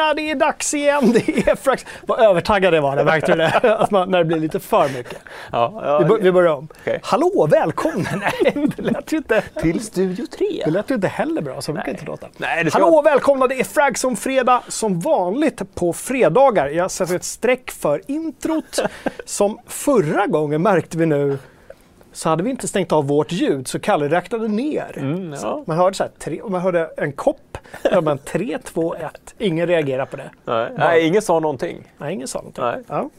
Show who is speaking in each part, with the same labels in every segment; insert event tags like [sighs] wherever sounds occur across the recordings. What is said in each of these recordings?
Speaker 1: Välkomna! Det är dags igen. Det är Frax. Vad övertaggad det var, det märkte det? Att man, när det blir lite för mycket.
Speaker 2: Ja, ja,
Speaker 1: Vi, bör, vi börjar om.
Speaker 2: Okej.
Speaker 1: Hallå, välkomna! [laughs] Nej, det lät ju inte,
Speaker 2: Till Studio 3.
Speaker 1: det lät ju inte heller bra. Så brukar inte låta.
Speaker 2: Nej, det ska
Speaker 1: Hallå, välkomna! Det är Frags om fredag som vanligt på fredagar. Jag sätter ett streck för introt. [laughs] Som förra gången märkte vi nu så hade vi inte stängt av vårt ljud så Kalle räknade ner.
Speaker 2: Mm, ja.
Speaker 1: Man hörde så här, tre, man hörde en kopp, hörde man 3, 2, 1. Ingen reagerar på det.
Speaker 2: Nej, nej, ingen sa någonting.
Speaker 1: Nej, ingen sa någonting.
Speaker 2: Nej.
Speaker 1: Ja.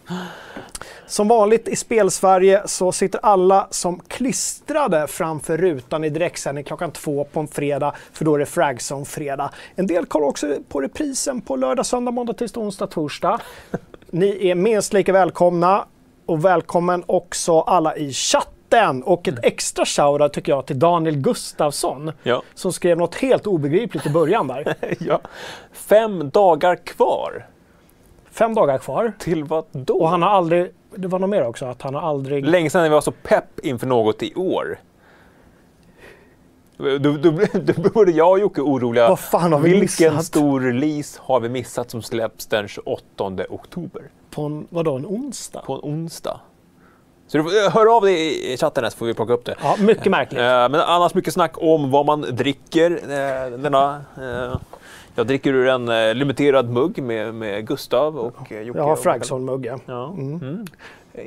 Speaker 1: Som vanligt i Spelsverige så sitter alla som klistrade framför rutan i direktsändning klockan två på en fredag, för då är det Fragzone fredag. En del kollar också på reprisen på lördag, söndag, måndag, tisdag, onsdag, torsdag. [laughs] Ni är minst lika välkomna och välkommen också alla i chatten. Och ett extra shoutout tycker jag till Daniel Gustafsson
Speaker 2: Ja.
Speaker 1: som skrev något helt obegripligt i början där. [laughs]
Speaker 2: ja. Fem dagar kvar.
Speaker 1: Fem dagar kvar.
Speaker 2: Till vad då?
Speaker 1: Och han har aldrig, det var något mer också, att han har aldrig...
Speaker 2: Länge sedan vi var så pepp inför något i år. Då, då, då, borde jag och Jocke oroliga.
Speaker 1: Vad fan har vi
Speaker 2: Vilken
Speaker 1: missat?
Speaker 2: stor release har vi missat som släpps den 28 oktober?
Speaker 1: På en, vadå, en onsdag?
Speaker 2: På en onsdag. Så du får, hör av dig i chatten här så får vi plocka upp det.
Speaker 1: Ja, mycket märkligt.
Speaker 2: Eh, Men annars mycket snack om vad man dricker. eh, Denna, eh, jag dricker ur en eh, limiterad mugg med, med Gustav och eh, Jocke.
Speaker 1: Jag har Fragson-muggen.
Speaker 2: Ja. Mm.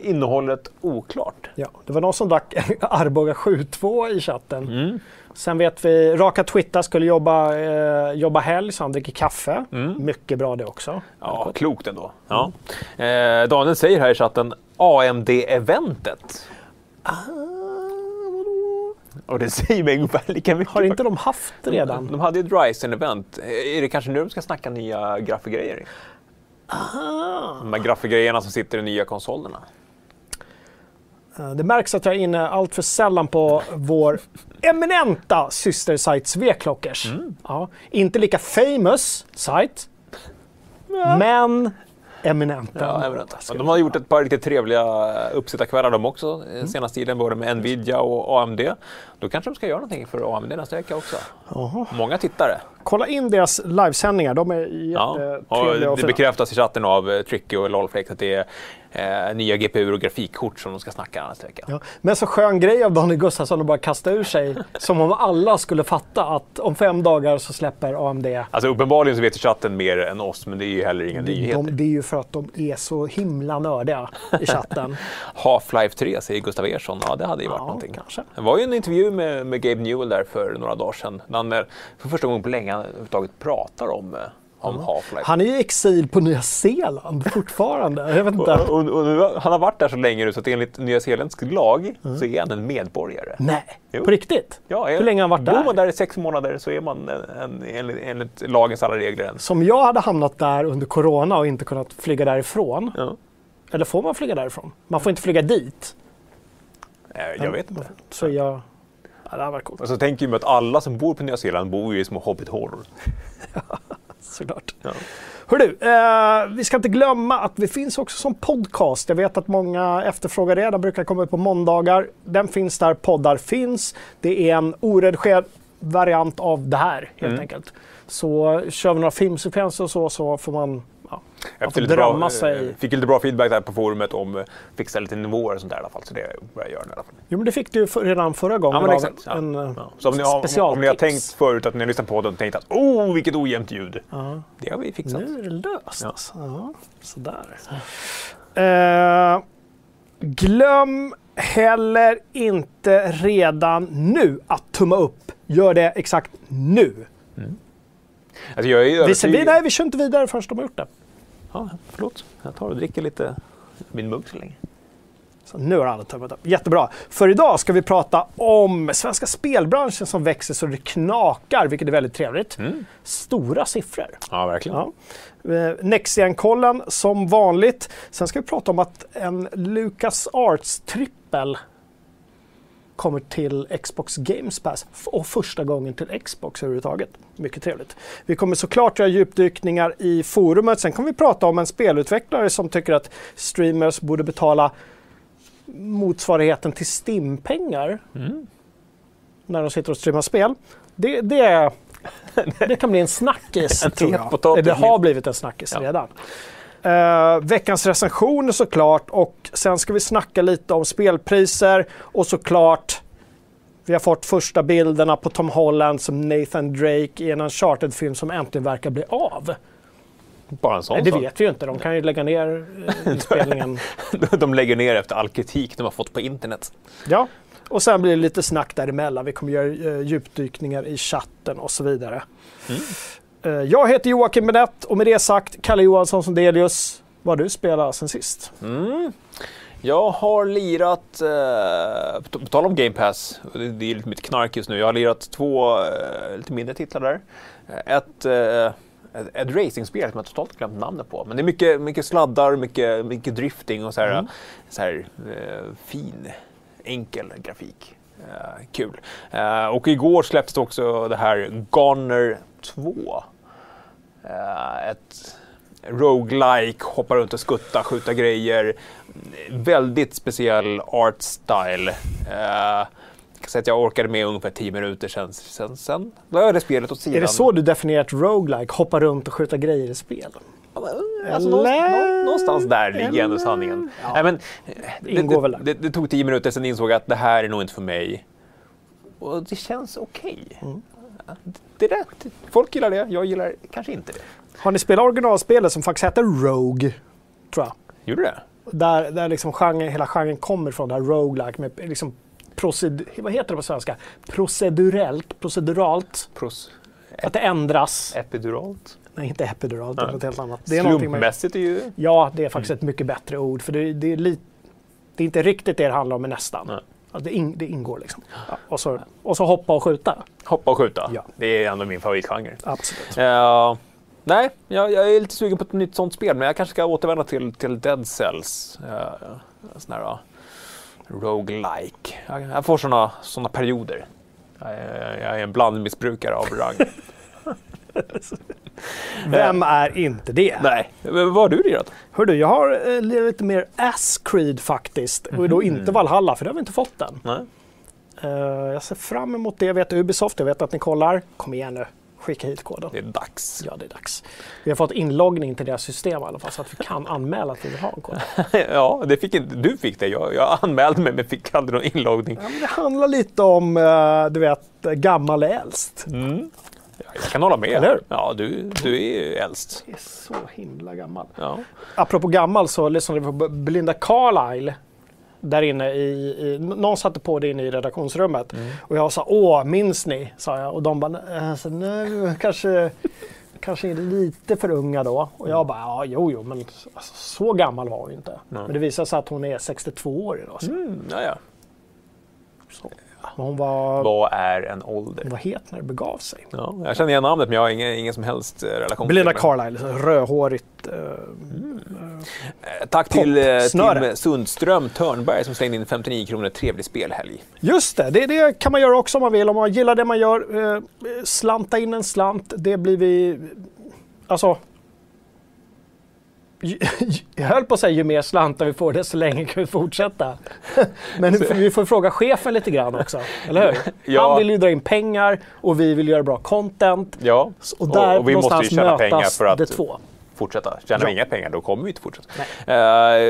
Speaker 2: Innehållet oklart.
Speaker 1: Ja, det var någon som drack [laughs] Arboga 7-2 i chatten.
Speaker 2: Mm.
Speaker 1: Sen vet vi, Raka Twitter skulle jobba, eh, jobba helg så han dricker kaffe.
Speaker 2: Mm.
Speaker 1: Mycket bra det också.
Speaker 2: Ja, klokt ändå. Ja. Eh, Daniel säger här i chatten AMD-eventet.
Speaker 1: Ah,
Speaker 2: Och det säger mig ungefär lika mycket.
Speaker 1: Har inte de haft det redan?
Speaker 2: De hade ju ett Ryzen-event. Är det kanske nu de ska snacka nya grafikgrejer?
Speaker 1: Aha.
Speaker 2: De här grafikgrejerna som sitter i nya konsolerna.
Speaker 1: Eh, Det märks att jag är inne allt för sällan på vår eminenta systersajt Sveklockers.
Speaker 2: Mm.
Speaker 1: Ja, inte lika famous sajt, men eminenta.
Speaker 2: Ja. Men de har gjort ett par riktigt trevliga uppsittarkvällar de också
Speaker 1: Mm.
Speaker 2: eh, senaste tiden, både med Nvidia och AMD. Då kanske de ska göra någonting för AMD nästa vecka också.
Speaker 1: Jaha.
Speaker 2: Många tittare.
Speaker 1: Kolla in deras livesändningar, de är
Speaker 2: Ja.
Speaker 1: jättetrevliga
Speaker 2: Och
Speaker 1: och
Speaker 2: det bekräftas i chatten av eh, Tricky och Lolflex att det är eh, nya GPU och grafikkort som de ska snacka nästa vecka.
Speaker 1: Ja, men så skön grej av Daniel Gustafsson att bara kasta ur sig, [laughs] som om alla skulle fatta att om fem dagar så släpper AMD.
Speaker 2: Alltså uppenbarligen så vet chatten mer än oss, men det är ju heller inga nyheter.
Speaker 1: De, det är ju för att de är så himla nördiga i chatten. [laughs]
Speaker 2: Half-Life 3 säger Gustav Ersson. Ja, det hade ju varit
Speaker 1: Ja,
Speaker 2: någonting.
Speaker 1: kanske.
Speaker 2: Det var ju en intervju med, med Gabe Newell där för några dagar sedan. När han för första gången på länge överhuvudtaget pratar om, eh.
Speaker 1: Han är ju i exil på Nya Zeeland fortfarande. Jag vet inte.
Speaker 2: Och, och, och, han har varit där så länge nu så att enligt nya zeeländsk lag så är han en medborgare.
Speaker 1: Nej,
Speaker 2: Jo.
Speaker 1: på riktigt?
Speaker 2: Ja,
Speaker 1: Hur länge har han varit
Speaker 2: Bor man
Speaker 1: där?
Speaker 2: där i sex månader så är man en, en, enligt, enligt lagens alla regler en.
Speaker 1: Som jag hade hamnat där under corona och inte kunnat flyga därifrån.
Speaker 2: Ja.
Speaker 1: Eller får man flyga därifrån? Man får inte flyga dit.
Speaker 2: Eh, Jag vet inte.
Speaker 1: Så jag... Ja, det här var coolt,
Speaker 2: Och så tänker mig att alla som bor på Nya Zeeland bor ju i små hobbithålor. [laughs]
Speaker 1: såklart.
Speaker 2: Ja.
Speaker 1: Hör du, eh, vi ska inte glömma att vi finns också som podcast. Jag vet att många efterfrågar det. Den brukar komma ut på måndagar. Den finns där poddar finns. Det är en oredigerad variant av det här helt
Speaker 2: Mm.
Speaker 1: enkelt. Så kör vi några filmsekvenser och så, så får man ja, man får
Speaker 2: lite bra,
Speaker 1: sig.
Speaker 2: eh, Fick lite bra feedback där på forumet om eh, fixa lite nivåer och sånt där i alla fall. Så det börjar jag göra nu i alla fall.
Speaker 1: Jo, men det fick du för, redan förra gången.
Speaker 2: Ja, exakt.
Speaker 1: En, eh,
Speaker 2: Ja. Så om ni, har, om, ni har tänkt förut att ni har lyssnat på den och tänkt att oh, vilket ojämnt ljud.
Speaker 1: Ja.
Speaker 2: Det har vi fixat.
Speaker 1: Nu är det löst.
Speaker 2: Ja.
Speaker 1: Alltså. Ja, sådär. Eh, glöm heller inte redan nu att tumma upp. Gör det exakt nu.
Speaker 2: Alltså, jag är övertygad-
Speaker 1: vi, nej, vi kör inte vidare förrän de har gjort det.
Speaker 2: Ja, förlåt. Jag tar och dricker lite min mugg så länge.
Speaker 1: Så nu har alla tummat upp. Jättebra. För idag ska vi prata om svenska spelbranschen som växer så det knakar, vilket är väldigt trevligt.
Speaker 2: Mm.
Speaker 1: Stora siffror.
Speaker 2: Ja, verkligen.
Speaker 1: Ja. Eh, Nexian-kollen som vanligt. Sen ska vi prata om att en Lucas Arts trippel kommer till Xbox Games Pass och första gången till Xbox överhuvudtaget. Mycket trevligt. Vi kommer såklart göra djupdykningar i forumet. Sen kommer vi prata om en spelutvecklare som tycker att streamers borde betala motsvarigheten till Steam-pengar
Speaker 2: Mm.
Speaker 1: när de sitter och streamar spel. Det, det [laughs] Det kan bli en snackis, tror jag. Det har blivit en snackis
Speaker 2: Ja.
Speaker 1: redan. Eh, veckans recensioner såklart och sen ska vi snacka lite om spelpriser och såklart vi har fått första bilderna på Tom Holland som Nathan Drake i en Uncharted-film som äntligen verkar bli av.
Speaker 2: Bara en sån
Speaker 1: Nej, det
Speaker 2: sak.
Speaker 1: vet vi ju inte. De kan ju lägga ner eh, [laughs] inspelningen. [laughs]
Speaker 2: De lägger ner efter all kritik de har fått på internet.
Speaker 1: Ja, och sen blir det lite snack däremellan. Vi kommer göra eh, djupdykningar i chatten och så vidare. Eh, jag heter Joakim Benett och med det sagt, Kalle Johansson Sondelius. Vad har du spelat sen sist?
Speaker 2: Mm. Jag har lirat, eh, på tal om Game Pass, det, är lite mitt knark just nu, jag har lirat två eh, lite mindre titlar där. Eh, Ett, eh, ett, ett racingspel som jag totalt glömt namnet på, men det är mycket, mycket sladdar, mycket, mycket drifting och så här,
Speaker 1: Mm.
Speaker 2: så här eh, fin, enkel grafik. Eh, kul. Eh, och igår släpptes också det här Goner 2. Eh, ett roguelike, hoppa runt och skutta, skjuta grejer. Väldigt speciell art style. Eh, säga att jag orkade med ungefär 10 minuter sen. Sen, sen la jag det spelet åt sidan.
Speaker 1: Är det så du definierar ett roguelike? Hoppa runt och skjuta grejer i spel?
Speaker 2: Alltså, någonstans, där ligger ändå sanningen.
Speaker 1: Ja.
Speaker 2: Nej, men,
Speaker 1: Det
Speaker 2: det, det, det tog 10 minuter, sen insåg jag att det här är nog inte för mig. Och det känns okej.
Speaker 1: Mm.
Speaker 2: Det är rätt. Folk gillar det, jag gillar kanske inte det.
Speaker 1: Har ni spelat originalspelet som faktiskt heter Rogue? Tror jag.
Speaker 2: Gjorde det?
Speaker 1: Där, där liksom genre, hela genren kommer från, det här roguelike med liksom proced, vad heter det på svenska? Procedurellt, proceduralt.
Speaker 2: Pros,
Speaker 1: Att det ändras.
Speaker 2: epiduralt?
Speaker 1: Nej, inte epiduralt, det är något helt annat. Det är
Speaker 2: Slumpmässigt är ju...
Speaker 1: ja, det är faktiskt ett mycket bättre ord. För det, det, är, det är inte riktigt det det handlar om, men nästan.
Speaker 2: Nej.
Speaker 1: Ja, det, in, det ingår liksom. Ja, och, så, och så hoppa och skjuta.
Speaker 2: Hoppa och skjuta.
Speaker 1: Ja.
Speaker 2: Det är ändå min favoritgenre.
Speaker 1: Absolut.
Speaker 2: Eh, nej, jag, jag är lite sugen på ett nytt sånt spel, men jag kanske ska återvända till, till Dead Cells. Uh, sån här uh, roguelike. Jag, jag får såna, såna perioder. Jag, är- jag är en blandmissbrukare av rang. [laughs]
Speaker 1: Vem är inte det?
Speaker 2: nej, vad har du lirat?
Speaker 1: Hördu, jag har eh, lite mer Ass Creed faktiskt. Och då inte Valhalla, för det har vi inte fått än.
Speaker 2: Nej.
Speaker 1: Eh, jag ser fram emot det. Jag vet Ubisoft, jag vet att ni kollar. Kom igen nu, skicka hit koden.
Speaker 2: Det är dags.
Speaker 1: Ja, det är dags. Vi har fått inloggning till deras system i alla fall, så att vi kan [laughs] anmäla att vi vill ha en kod. [laughs]
Speaker 2: ja, det fick inte, du fick det. Jag, jag anmälde mig men fick aldrig någon inloggning.
Speaker 1: Ja, det handlar lite om, eh, du vet, gammal är äldst.
Speaker 2: Mm. Ja, Jag kan hålla med.
Speaker 1: Eller?
Speaker 2: Ja, du, du är ju äldst.
Speaker 1: Det är så himla gammal.
Speaker 2: Ja.
Speaker 1: Apropå gammal så lyssnade vi på Belinda Carlisle där inne i, i, någon satte på det inne i redaktionsrummet. Och jag sa åh, minns ni? sa jag. Och de bara, alltså, nej, kanske, kanske är lite för unga då. Och jag bara, ja jo jo, men alltså, så gammal var hon inte. Men det visar sig att hon är 62 år idag. Så.
Speaker 2: Mm, ja, ja.
Speaker 1: Så. Hon var,
Speaker 2: Vad är en ålder?
Speaker 1: hon var het när det begav sig.
Speaker 2: Ja, jag känner igen namnet men jag har ingen, ingen som helst eh, relation
Speaker 1: Belinda
Speaker 2: till det.
Speaker 1: Carlisle, rödhårigt. eh,
Speaker 2: Eh, Tack till eh. Tim Sundström Törnberg som slängde in 59 kronor. Trevlig spelhelg.
Speaker 1: Just det, det, det kan man göra också om man vill. Om man gillar det man gör, eh, slanta in en slant. Det blir vi... Alltså... Jag höll på att säga ju mer slantar vi får desto längre kan vi fortsätta. [laughs] Men vi får fråga chefen lite grann också, eller hur?
Speaker 2: Ja.
Speaker 1: Han vill ju dra in pengar och vi vill göra bra content.
Speaker 2: Ja,
Speaker 1: Och där
Speaker 2: och vi måste ju tjäna pengar för att fortsätta. Tjänar
Speaker 1: Ja.
Speaker 2: vi inga pengar då kommer vi inte fortsätta. Eh,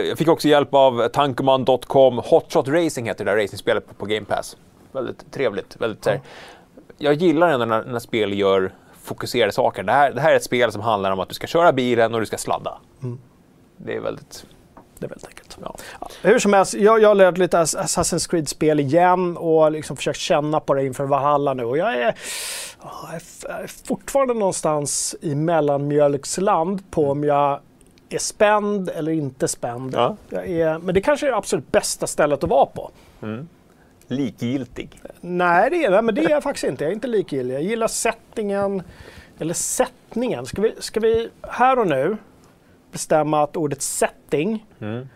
Speaker 2: jag fick också hjälp av tankoman.com. Hotshot Racing heter det där racingspelet på, på Game Pass. Väldigt trevligt. Väldigt, här- Jag gillar ändå när, när spel gör fokuserade saker. Det här, det här är ett spel som handlar om att du ska köra bilen och du ska sladda.
Speaker 1: Mm.
Speaker 2: Det är väldigt...
Speaker 1: Det är väldigt enkelt.
Speaker 2: Ja.
Speaker 1: Ja, hur som helst, jag, jag lärt lite Ass- Assassin's Creed-spel igen och liksom försökt känna på det inför Valhalla nu. Och jag är, ja, jag är fortfarande någonstans i mellanmjölksland på om jag är spänd eller inte spänd.
Speaker 2: Ja.
Speaker 1: Är, men det kanske är det absolut bästa stället att vara på.
Speaker 2: Likgiltig.
Speaker 1: Nej, det är, nej, men det är jag faktiskt inte. Jag är inte likgiltig. Jag gillar settingen, eller sättningen. Ska vi, ska vi här och nu bestämma att ordet setting,
Speaker 2: Mm.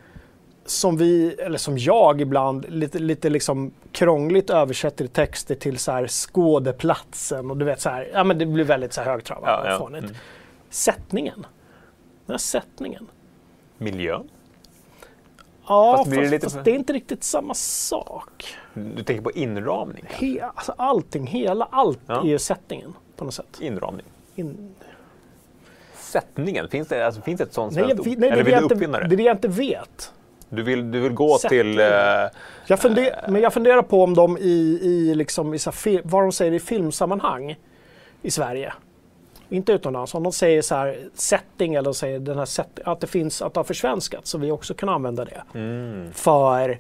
Speaker 1: som vi, eller som jag ibland, lite, lite liksom krångligt översätter texter till så här skådeplatsen och du vet så här, ja men det blir väldigt så här högtravande
Speaker 2: Ja, ja.
Speaker 1: fånigt.
Speaker 2: Mm.
Speaker 1: Sättningen. Den här sättningen.
Speaker 2: Miljön.
Speaker 1: Ja,
Speaker 2: Fast
Speaker 1: fast,
Speaker 2: lite
Speaker 1: fast det är inte riktigt samma sak.
Speaker 2: Du tänker på inramning?
Speaker 1: He, alltså allting, hela allt
Speaker 2: Ja.
Speaker 1: är ju sättningen. på något sätt.
Speaker 2: Inramning.
Speaker 1: In...
Speaker 2: Sättningen, finns det, alltså, finns det ett sånt
Speaker 1: Nej,
Speaker 2: svenskt ord?
Speaker 1: nej,
Speaker 2: Eller
Speaker 1: det,
Speaker 2: vill du
Speaker 1: inte,
Speaker 2: uppfinna
Speaker 1: det är
Speaker 2: det?
Speaker 1: det jag inte vet.
Speaker 2: Du vill, du vill gå
Speaker 1: Sättning.
Speaker 2: till... Eh,
Speaker 1: Jag funder, men jag funderar på om de i, i, liksom, i här, vad de säger i filmsammanhang i Sverige, inte utomlands, om de säger så här setting eller säger den här set, att det finns, att det har försvenskats så vi också kan använda det
Speaker 2: mm,
Speaker 1: för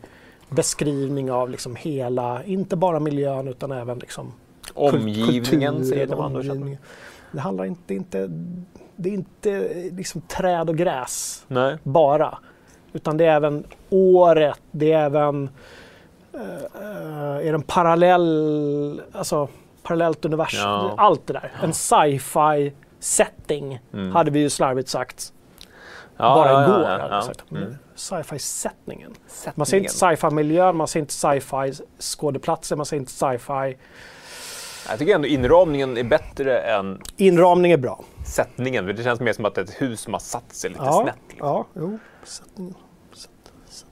Speaker 1: beskrivning av liksom hela, inte bara miljön utan även liksom
Speaker 2: omgivningen,
Speaker 1: kulturen,
Speaker 2: säger de andra.
Speaker 1: omgivningen. Det handlar inte, inte, det är inte liksom träd och gräs
Speaker 2: Nej.
Speaker 1: bara. Utan det är även året, det är även eh, är en parallell, alltså parallellt universum,
Speaker 2: Ja.
Speaker 1: allt det där. En sci-fi setting
Speaker 2: Mm.
Speaker 1: hade vi ju slarvigt sagt
Speaker 2: Ja,
Speaker 1: bara
Speaker 2: ja,
Speaker 1: igår.
Speaker 2: ja,
Speaker 1: hade
Speaker 2: ja,
Speaker 1: vi sagt.
Speaker 2: Mm.
Speaker 1: Sci-fi settingen.
Speaker 2: Sättningen.
Speaker 1: Man säger inte sci-fi miljön, man säger inte sci-fi skådeplatser, man säger inte sci-fi.
Speaker 2: Jag tycker ändå inramningen är bättre än
Speaker 1: Inramning är bra.
Speaker 2: sättningen. Det känns mer som att det är ett hus som har satt sig lite
Speaker 1: Ja,
Speaker 2: snett. Liksom.
Speaker 1: ja, jo. Sättningen. Sätt, sätt.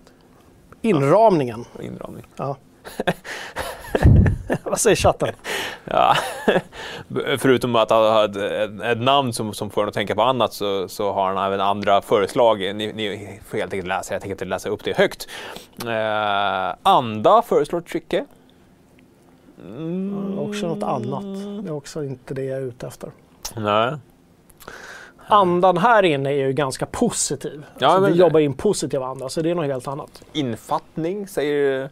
Speaker 1: Inramningen.
Speaker 2: Inramning.
Speaker 1: Ja. [laughs] [laughs] Vad säger chatten?
Speaker 2: Ja. [laughs] Förutom att han har ett, ett, ett namn som, som får en att tänka på annat så, så har han även andra förslag. Ni, ni får helt enkelt läsa, jag tänker inte läsa upp det högt. Eh, Anda föreslår Tricke. Mm,
Speaker 1: Också något annat. Det är också inte det jag är ute efter.
Speaker 2: Nej.
Speaker 1: Andan här inne är ju ganska positiv.
Speaker 2: Ja,
Speaker 1: alltså, vi jobbar i en positiv anda, så det är något helt annat.
Speaker 2: Infattning säger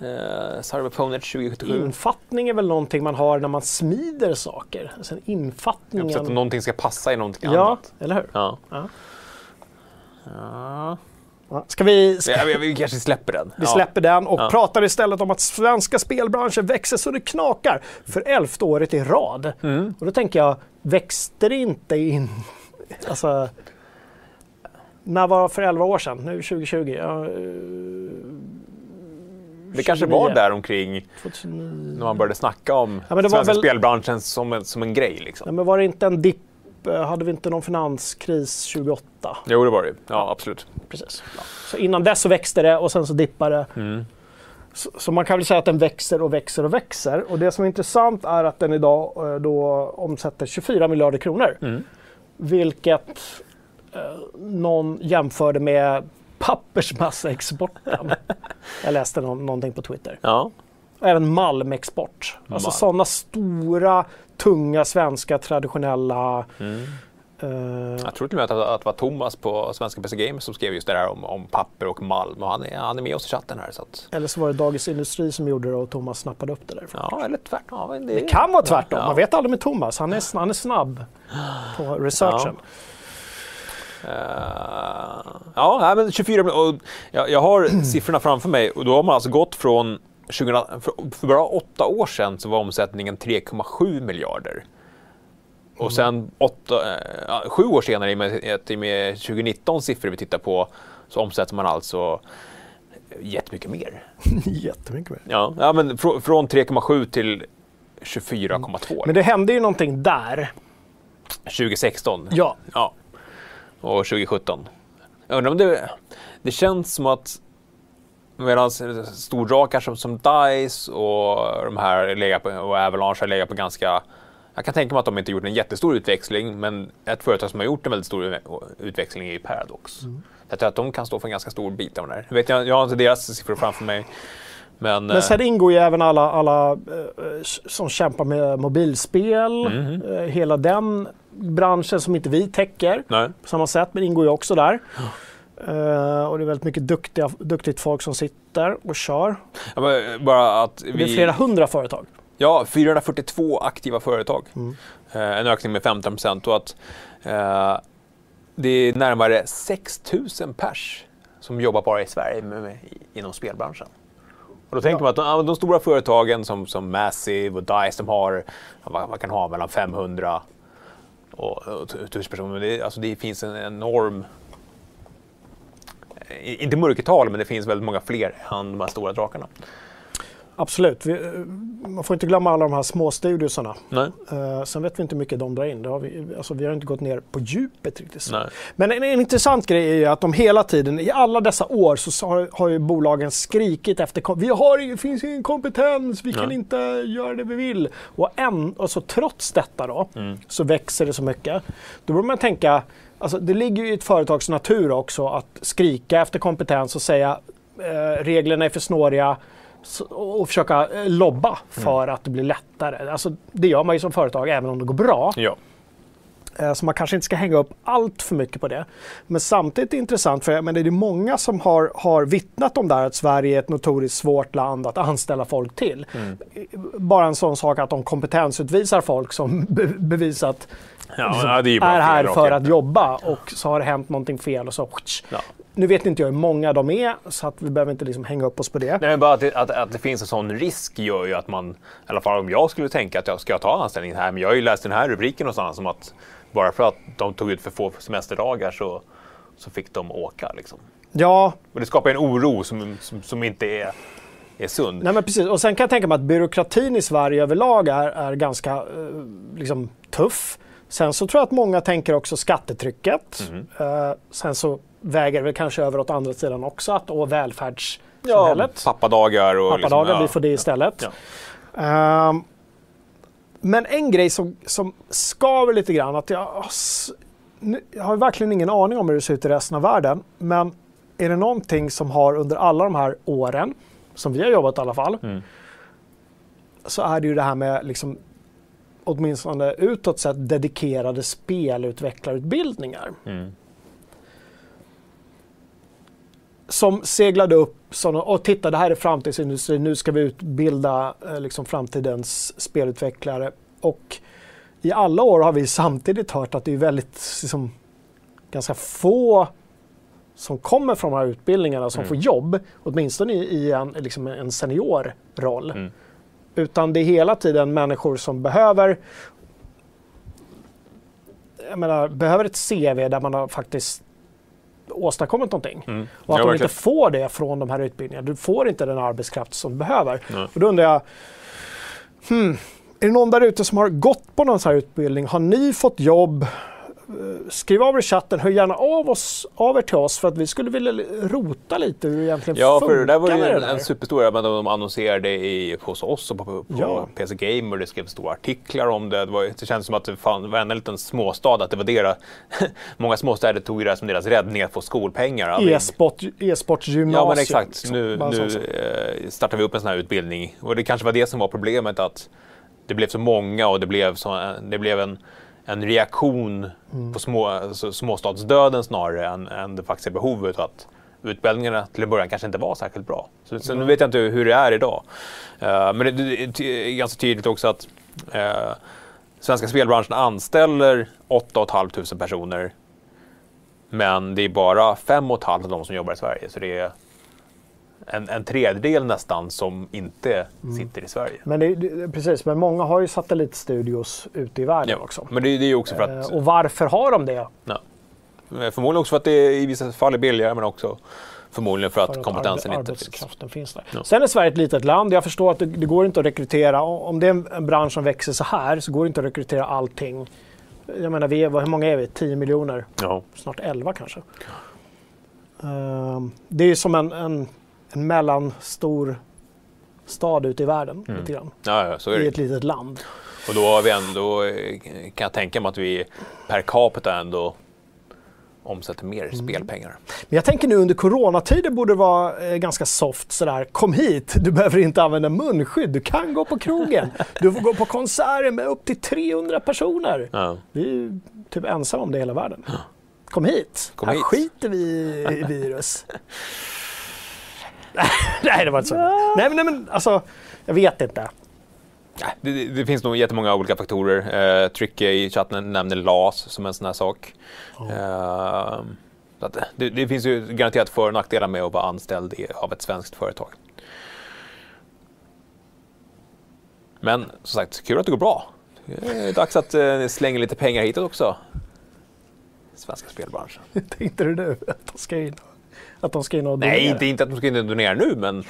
Speaker 2: eh, Cyberponet 2077.
Speaker 1: Infattning är väl någonting man har när man smider saker. Alltså
Speaker 2: Så att
Speaker 1: infattningen...
Speaker 2: någonting ska passa i någonting
Speaker 1: Ja,
Speaker 2: annat.
Speaker 1: eller hur?
Speaker 2: Ja.
Speaker 1: Ja.
Speaker 2: Ja.
Speaker 1: Ja. Ska vi... Ska...
Speaker 2: Ja, vi, kanske släpper den.
Speaker 1: Vi släpper den och
Speaker 2: Ja.
Speaker 1: pratar istället om att svenska spelbranschen växer så det knakar för elfte året i rad.
Speaker 2: Mm.
Speaker 1: Och då tänker jag, växte det inte in... Alltså... När var för 11 år sedan? Nu 2020? Ja, eh,
Speaker 2: Det kanske var
Speaker 1: 29.
Speaker 2: där omkring
Speaker 1: 2009.
Speaker 2: när man började snacka om
Speaker 1: Ja, var
Speaker 2: svenska
Speaker 1: väl-
Speaker 2: spelbranschen som en, som en grej. Liksom.
Speaker 1: Nej, men var det inte en dipp? Hade vi inte någon finanskris 28?
Speaker 2: Jo, det var det. Ja, absolut.
Speaker 1: Precis. Så innan dess så växte det och sen så dippade det.
Speaker 2: Mm.
Speaker 1: Så, så man kan väl säga att den växer och växer och växer. Och det som är intressant är att den idag eh, då omsätter 24 miljarder kronor.
Speaker 2: Mm.
Speaker 1: Vilket eh, någon jämförde med pappersmassaexporten. [laughs] Jag läste någon, någonting på Twitter.
Speaker 2: Ja.
Speaker 1: Och även malmexport. Alltså
Speaker 2: Malm.
Speaker 1: sådana stora, tunga, svenska, traditionella...
Speaker 2: Mm.
Speaker 1: eh,
Speaker 2: Jag tror till och med att, att det var Thomas på Svenska PC Games som skrev just det där om, om papper och malm. Och han, är, han är med oss i chatten här. Så att,
Speaker 1: eller så var det Dagens Industri som gjorde det och Thomas snappade upp det därifrån.
Speaker 2: ja, eller tvärtom. Ja, det,
Speaker 1: Det kan vara tvärtom.
Speaker 2: Ja.
Speaker 1: Man vet aldrig med Thomas. Han är, han är snabb på researchen.
Speaker 2: Eh, ja, nej, men 24 miljoner. Jag, jag har [clears throat] siffrorna framför mig och då har man alltså gått från 2000, för, bara åtta år sedan så var omsättningen 3,7 miljarder. Och sen åtta, eh, ja, sju år senare, i och med, med 2019 siffror vi tittar på, så omsätter man alltså jättemycket mer. [laughs]
Speaker 1: Jättemycket mer.
Speaker 2: Ja, ja men fr- från 3,7 till 24,2
Speaker 1: Men det hände ju någonting där.
Speaker 2: 2016.
Speaker 1: Ja.
Speaker 2: Ja. Och 2017. Jag undrar om det, det känns som att medan stordrakar som, som DICE och de här på, och Avalanche har legat på ganska jag kan tänka mig att de inte gjort en jättestor utväxling, men ett företag som har gjort en väldigt stor utväxling är Paradox. Jag tror att de kan stå för en ganska stor bit av det här. Jag, vet, jag, jag har inte deras siffror framför mig. Men,
Speaker 1: Men
Speaker 2: eh,
Speaker 1: sen ingår ju även alla, alla eh, som kämpar med mobilspel.
Speaker 2: Mhm.
Speaker 1: Eh, hela den branschen som inte vi täcker
Speaker 2: nej.
Speaker 1: på samma sätt, men ingår ju också där. Eh, och det är väldigt mycket duktiga, duktigt folk som sitter och kör.
Speaker 2: Ja, men bara att
Speaker 1: Det är
Speaker 2: vi,
Speaker 1: flera hundra företag.
Speaker 2: Ja, 442 aktiva företag.
Speaker 1: Mm.
Speaker 2: Eh, en ökning med 15 procent och att eh, det är närmare 6 000 pers som jobbar bara i Sverige med, med, inom spelbranschen. Och då tänker
Speaker 1: Ja.
Speaker 2: man att de, de stora företagen som, som Massive och DICE, de har, vad man kan ha mellan 500 och, och 1000. Men det, alltså det finns en enorm, inte mörkertal, men det finns väldigt många fler än de här stora drakarna.
Speaker 1: Absolut. Vi, eh, man får inte glömma alla de här små studiosarna.
Speaker 2: Nej.
Speaker 1: Uh, sen vet vi inte hur mycket de drar in. Det har vi, alltså, vi har inte gått ner på djupet riktigt. Så.
Speaker 2: Nej.
Speaker 1: Men en, en, intressant grej är ju att de hela tiden, i alla dessa år, så har, har ju bolagen skrikit efter vi har, det finns ingen kompetens, vi kan inte göra det vi vill. Och, en, och så trots detta då, mm. så växer det så mycket. Då borde man tänka, alltså, det ligger ju i ett företags natur också att skrika efter kompetens och säga eh, reglerna är för snåriga, och försöka eh, lobba mm. för mm. att det blir lättare. Alltså, det gör man ju som företag även om det går bra.
Speaker 2: Ja.
Speaker 1: Eh, så man kanske inte ska hänga upp allt för mycket på det. Men samtidigt är det intressant, för men det är många som har, har vittnat om det här, att Sverige är ett notoriskt svårt land att anställa folk till. Mm. Bara en sån sak att de kompetensutvisar folk som [laughs] be bevisat
Speaker 2: ja, liksom, är,
Speaker 1: är, här för att jobba och så har det hänt någonting fel och så ja. Nu vet inte jag hur många de är, så att vi behöver inte liksom hänga upp oss på det.
Speaker 2: Nej, men bara att det, att, att det finns en sån risk gör ju att man, i alla fall om jag skulle tänka att jag ska ta anställning här, men jag har ju läst den här rubriken någonstans som att bara för att de tog ut för få semesterdagar så, så fick de åka. Liksom.
Speaker 1: Ja.
Speaker 2: Och det skapar en oro som, som, som inte är är sund.
Speaker 1: Nej, men precis. Och sen kan jag tänka mig att byråkratin i Sverige överlag är, är ganska eh, liksom, tuff. Sen så tror jag att många tänker också skattetrycket. Mm. Eh, sen så väger väl kanske över åt andra sidan också, att och välfärdssamhället.
Speaker 2: Ja, pappadagar och...
Speaker 1: Pappadagar, liksom, ja. vi får det istället. Ja. Um, men en grej som, som skaver lite grann, att jag, jag har verkligen ingen aning om hur det ser ut i resten av världen, men är det någonting som har under alla de här åren, som vi har jobbat i alla fall, mm. så är det ju det här med liksom, åtminstone utåt sett dedikerade spelutvecklarutbildningar. Mm som seglade upp som, och titta det här är framtidsindustrin, nu ska vi utbilda eh, liksom framtidens spelutvecklare. Och i alla år har vi samtidigt hört att det är väldigt, liksom, ganska få som kommer från de här utbildningarna som mm. får jobb, åtminstone i, i en, liksom en seniorroll. Mm. Utan det är hela tiden människor som behöver jag menar, behöver ett CV där man har faktiskt åstadkommit någonting. Mm. Och att ja, de inte får det från de här utbildningarna. Du får inte den arbetskraft som du behöver. Mm. Och då undrar jag, hmm, är det någon där ute som har gått på någon sån här utbildning? Har ni fått jobb? Eh, skriv av er i chatten, hör gärna av, oss, av er till oss för att vi skulle vilja rota lite hur det egentligen
Speaker 2: ja,
Speaker 1: funkar.
Speaker 2: Ja, för det var ju en, en superstor, men de annonserade i, hos oss och på, på ja. PC Gamer, det skrevs stora artiklar om det. Det, var, det kändes som att det fan, var en liten småstad, att det var deras, [laughs] många småstäder tog det som deras räddning att få skolpengar.
Speaker 1: E-sportgymnasium.
Speaker 2: Ja, men exakt. Nu, nu eh, startar vi upp en sån här utbildning och det kanske var det som var problemet, att det blev så många och det blev, så, det blev en en reaktion mm. på små, alltså småstadsdöden snarare än, än det faktiska behovet. Att utbildningarna till en början kanske inte var särskilt bra. Så, så mm. nu vet jag inte hur det är idag. Uh, men det, det, är ganska tydligt också att uh, svenska spelbranschen anställer 8 500 personer. Men det är bara 5 500 av dem som jobbar i Sverige. Så det är en, en tredjedel nästan som inte mm. sitter i Sverige.
Speaker 1: Men det, det, precis, men många har ju satellitstudios ute i världen ja, också.
Speaker 2: Men det, det är också för att...
Speaker 1: Eh, och varför har de det?
Speaker 2: Ja. Förmodligen också för att det i vissa fall är billigare men också förmodligen för, för att, kompetensen inte
Speaker 1: finns. finns där. Ja. Sen är Sverige ett litet land. Jag förstår att det, det, går inte att rekrytera. Om det är en, en bransch som växer så här så går det inte att rekrytera allting. Jag menar, vi är, hur många är vi? 10 miljoner?
Speaker 2: Ja.
Speaker 1: Snart 11 kanske. Uh, det är som en, en en mellanstor stad ute i världen. Mm. Lite grann.
Speaker 2: Ja, ja, så är det.
Speaker 1: I ett litet land.
Speaker 2: Och då har vi ändå, eh, kan jag tänka mig att vi per capita ändå omsätter mer mm. spelpengar.
Speaker 1: Men jag tänker nu under coronatider borde det vara eh, ganska soft sådär. Kom hit, du behöver inte använda munskydd, du kan gå på krogen. du får gå på konserter med upp till 300 personer. Ja. Vi är ju typ ensamma om det i hela världen. Kom hit, Kom här hit. skiter vi i virus. [laughs] [laughs] nej, det var inte så. Ja. Nej, men, nej, men alltså, jag vet inte.
Speaker 2: Det, det, finns nog jättemånga olika faktorer. Eh, Trycke i chatten nämner LAS som en sån här sak. Oh. Eh, det, det, finns ju garanterat för och nackdelar med att vara anställd av ett svenskt företag. Men som sagt, kul att det går bra. Det är dags att eh, slänga lite pengar hitåt också. Svenska spelbranschen. [laughs]
Speaker 1: Tänkte du nu att de ska in att de ska in och
Speaker 2: donera? Nej, inte, inte att de ska in och donera nu, men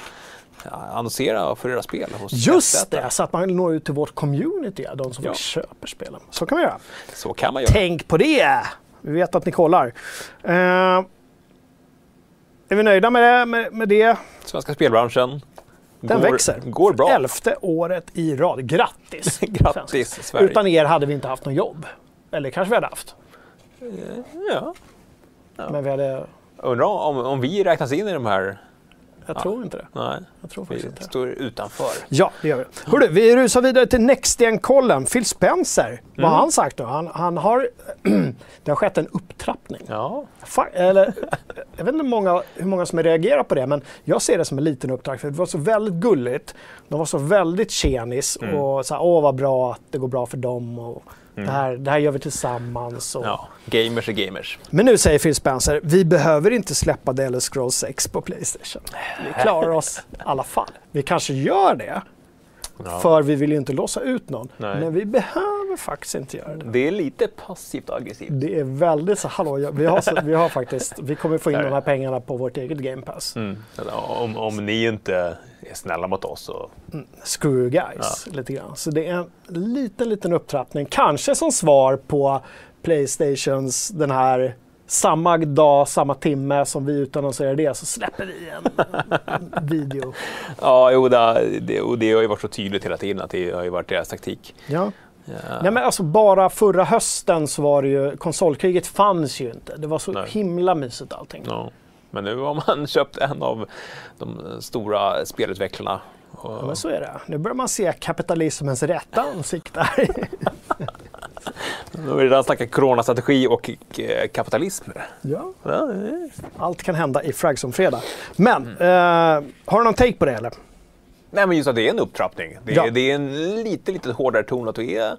Speaker 2: annonsera för era spel. Hos
Speaker 1: Just det, så att man når ut till vårt community, de som
Speaker 2: Ja.
Speaker 1: köper spelen. Så kan man göra.
Speaker 2: Så kan man göra.
Speaker 1: Tänk på det! Vi vet att ni kollar. Eh, är vi nöjda med det? Med, med det?
Speaker 2: Svenska spelbranschen
Speaker 1: Den
Speaker 2: går,
Speaker 1: växer.
Speaker 2: går bra.
Speaker 1: Elfte året i rad. Grattis! [laughs]
Speaker 2: Grattis Sverige.
Speaker 1: Utan er hade vi inte haft någon jobb. Eller kanske vi hade haft.
Speaker 2: Ja.
Speaker 1: Men vi hade...
Speaker 2: Undrar om, om vi räknas in i de här?
Speaker 1: Jag
Speaker 2: Ja.
Speaker 1: tror inte det.
Speaker 2: Nej,
Speaker 1: Jag tror faktiskt
Speaker 2: vi
Speaker 1: inte
Speaker 2: står utanför.
Speaker 1: Ja, det gör vi. Hörru, vi rusar vidare till Next-kollen. Phil Spencer. Vad
Speaker 2: Mm.
Speaker 1: har han sagt då? Han, han har... [clears throat] det har skett en upptrappning.
Speaker 2: Ja,
Speaker 1: Fa- eller, jag vet inte hur många, hur många som reagerar på det, men jag ser det som en liten uppdrag. För det var så väldigt gulligt. De var så väldigt tjenis
Speaker 2: Mm.
Speaker 1: och så här, åh vad bra att det går bra för dem. Och det, här, det här gör vi tillsammans. Och...
Speaker 2: ja. gamers är gamers.
Speaker 1: Men nu säger Phil Spencer, vi behöver inte släppa The Elder Scrolls 6 på Playstation. Vi klarar oss i alla fall. Vi kanske gör det,
Speaker 2: Ja.
Speaker 1: för vi vill ju inte låsa ut någon.
Speaker 2: Nej.
Speaker 1: Men vi behöver faktiskt inte göra det.
Speaker 2: Det är lite passivt aggressivt.
Speaker 1: Det är väldigt så, hallå, vi har, så, vi har faktiskt, vi kommer få in de här pengarna på vårt eget Game Pass.
Speaker 2: Mm. Om, om ni inte är snälla mot oss så...
Speaker 1: Screw you guys, lite grann. Så det är en liten, liten upptrappning. Kanske som svar på Playstations den här samma dag, samma timme som vi utannonserar det så släpper vi en, [laughs] video.
Speaker 2: Ja, jo, det, och det har ju varit så tydligt hela tiden att det har ju varit deras taktik.
Speaker 1: Ja.
Speaker 2: Ja.
Speaker 1: Nej, men alltså bara förra hösten så var det ju, konsolkriget fanns ju inte. Det var så
Speaker 2: Nej.
Speaker 1: himla mysigt allting.
Speaker 2: Ja. Men nu har man [laughs] köpt en av de stora spelutvecklarna.
Speaker 1: Ja, men så är det. Nu börjar man se kapitalismens rätta ansikte [laughs] här.
Speaker 2: Nu har vi redan snackat coronastrategi och eh, kapitalism.
Speaker 1: ja. Allt kan hända i Fragson fredag. Men,
Speaker 2: Mm.
Speaker 1: eh, har du någon take på det eller?
Speaker 2: Nej, men just att det är en upptrappning. Det är,
Speaker 1: Ja.
Speaker 2: det är en lite, lite hårdare ton att det är...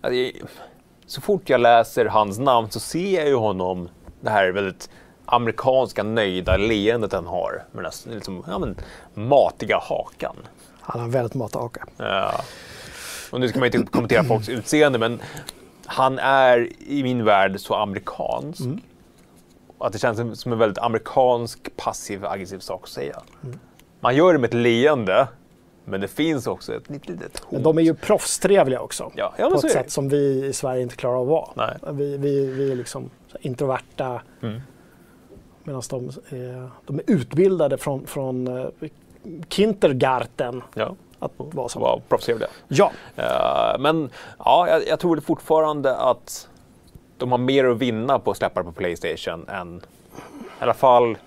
Speaker 2: Att det är så fort jag läser hans namn så ser jag ju honom, det här väldigt amerikanska nöjda leendet han har. Med den här liksom, ja, men, matiga hakan.
Speaker 1: Han har väldigt mataka.
Speaker 2: Ja. Och nu ska man ju inte kommentera folks [clears throat] utseende, men han är i min värld så amerikansk. Att det känns som- en väldigt amerikansk passiv aggressiv sak att säga. Man gör det med ett leende, men det finns också ett litet, litet
Speaker 1: Men
Speaker 2: hot.
Speaker 1: de är ju proffstrevliga också.
Speaker 2: Ja, ja, men
Speaker 1: på ett sätt som vi i Sverige inte klarar av att vara. Vi, vi, vi är liksom introverta.
Speaker 2: Mm.
Speaker 1: Medan de, är- de är utbildade från, från eh, kindergarten
Speaker 2: Ja,
Speaker 1: att vara så.
Speaker 2: var proffstrevliga.
Speaker 1: Ja,
Speaker 2: Eh, men ja, jag, jag tror fortfarande att de har mer att vinna på att släppa det på Playstation än i alla fall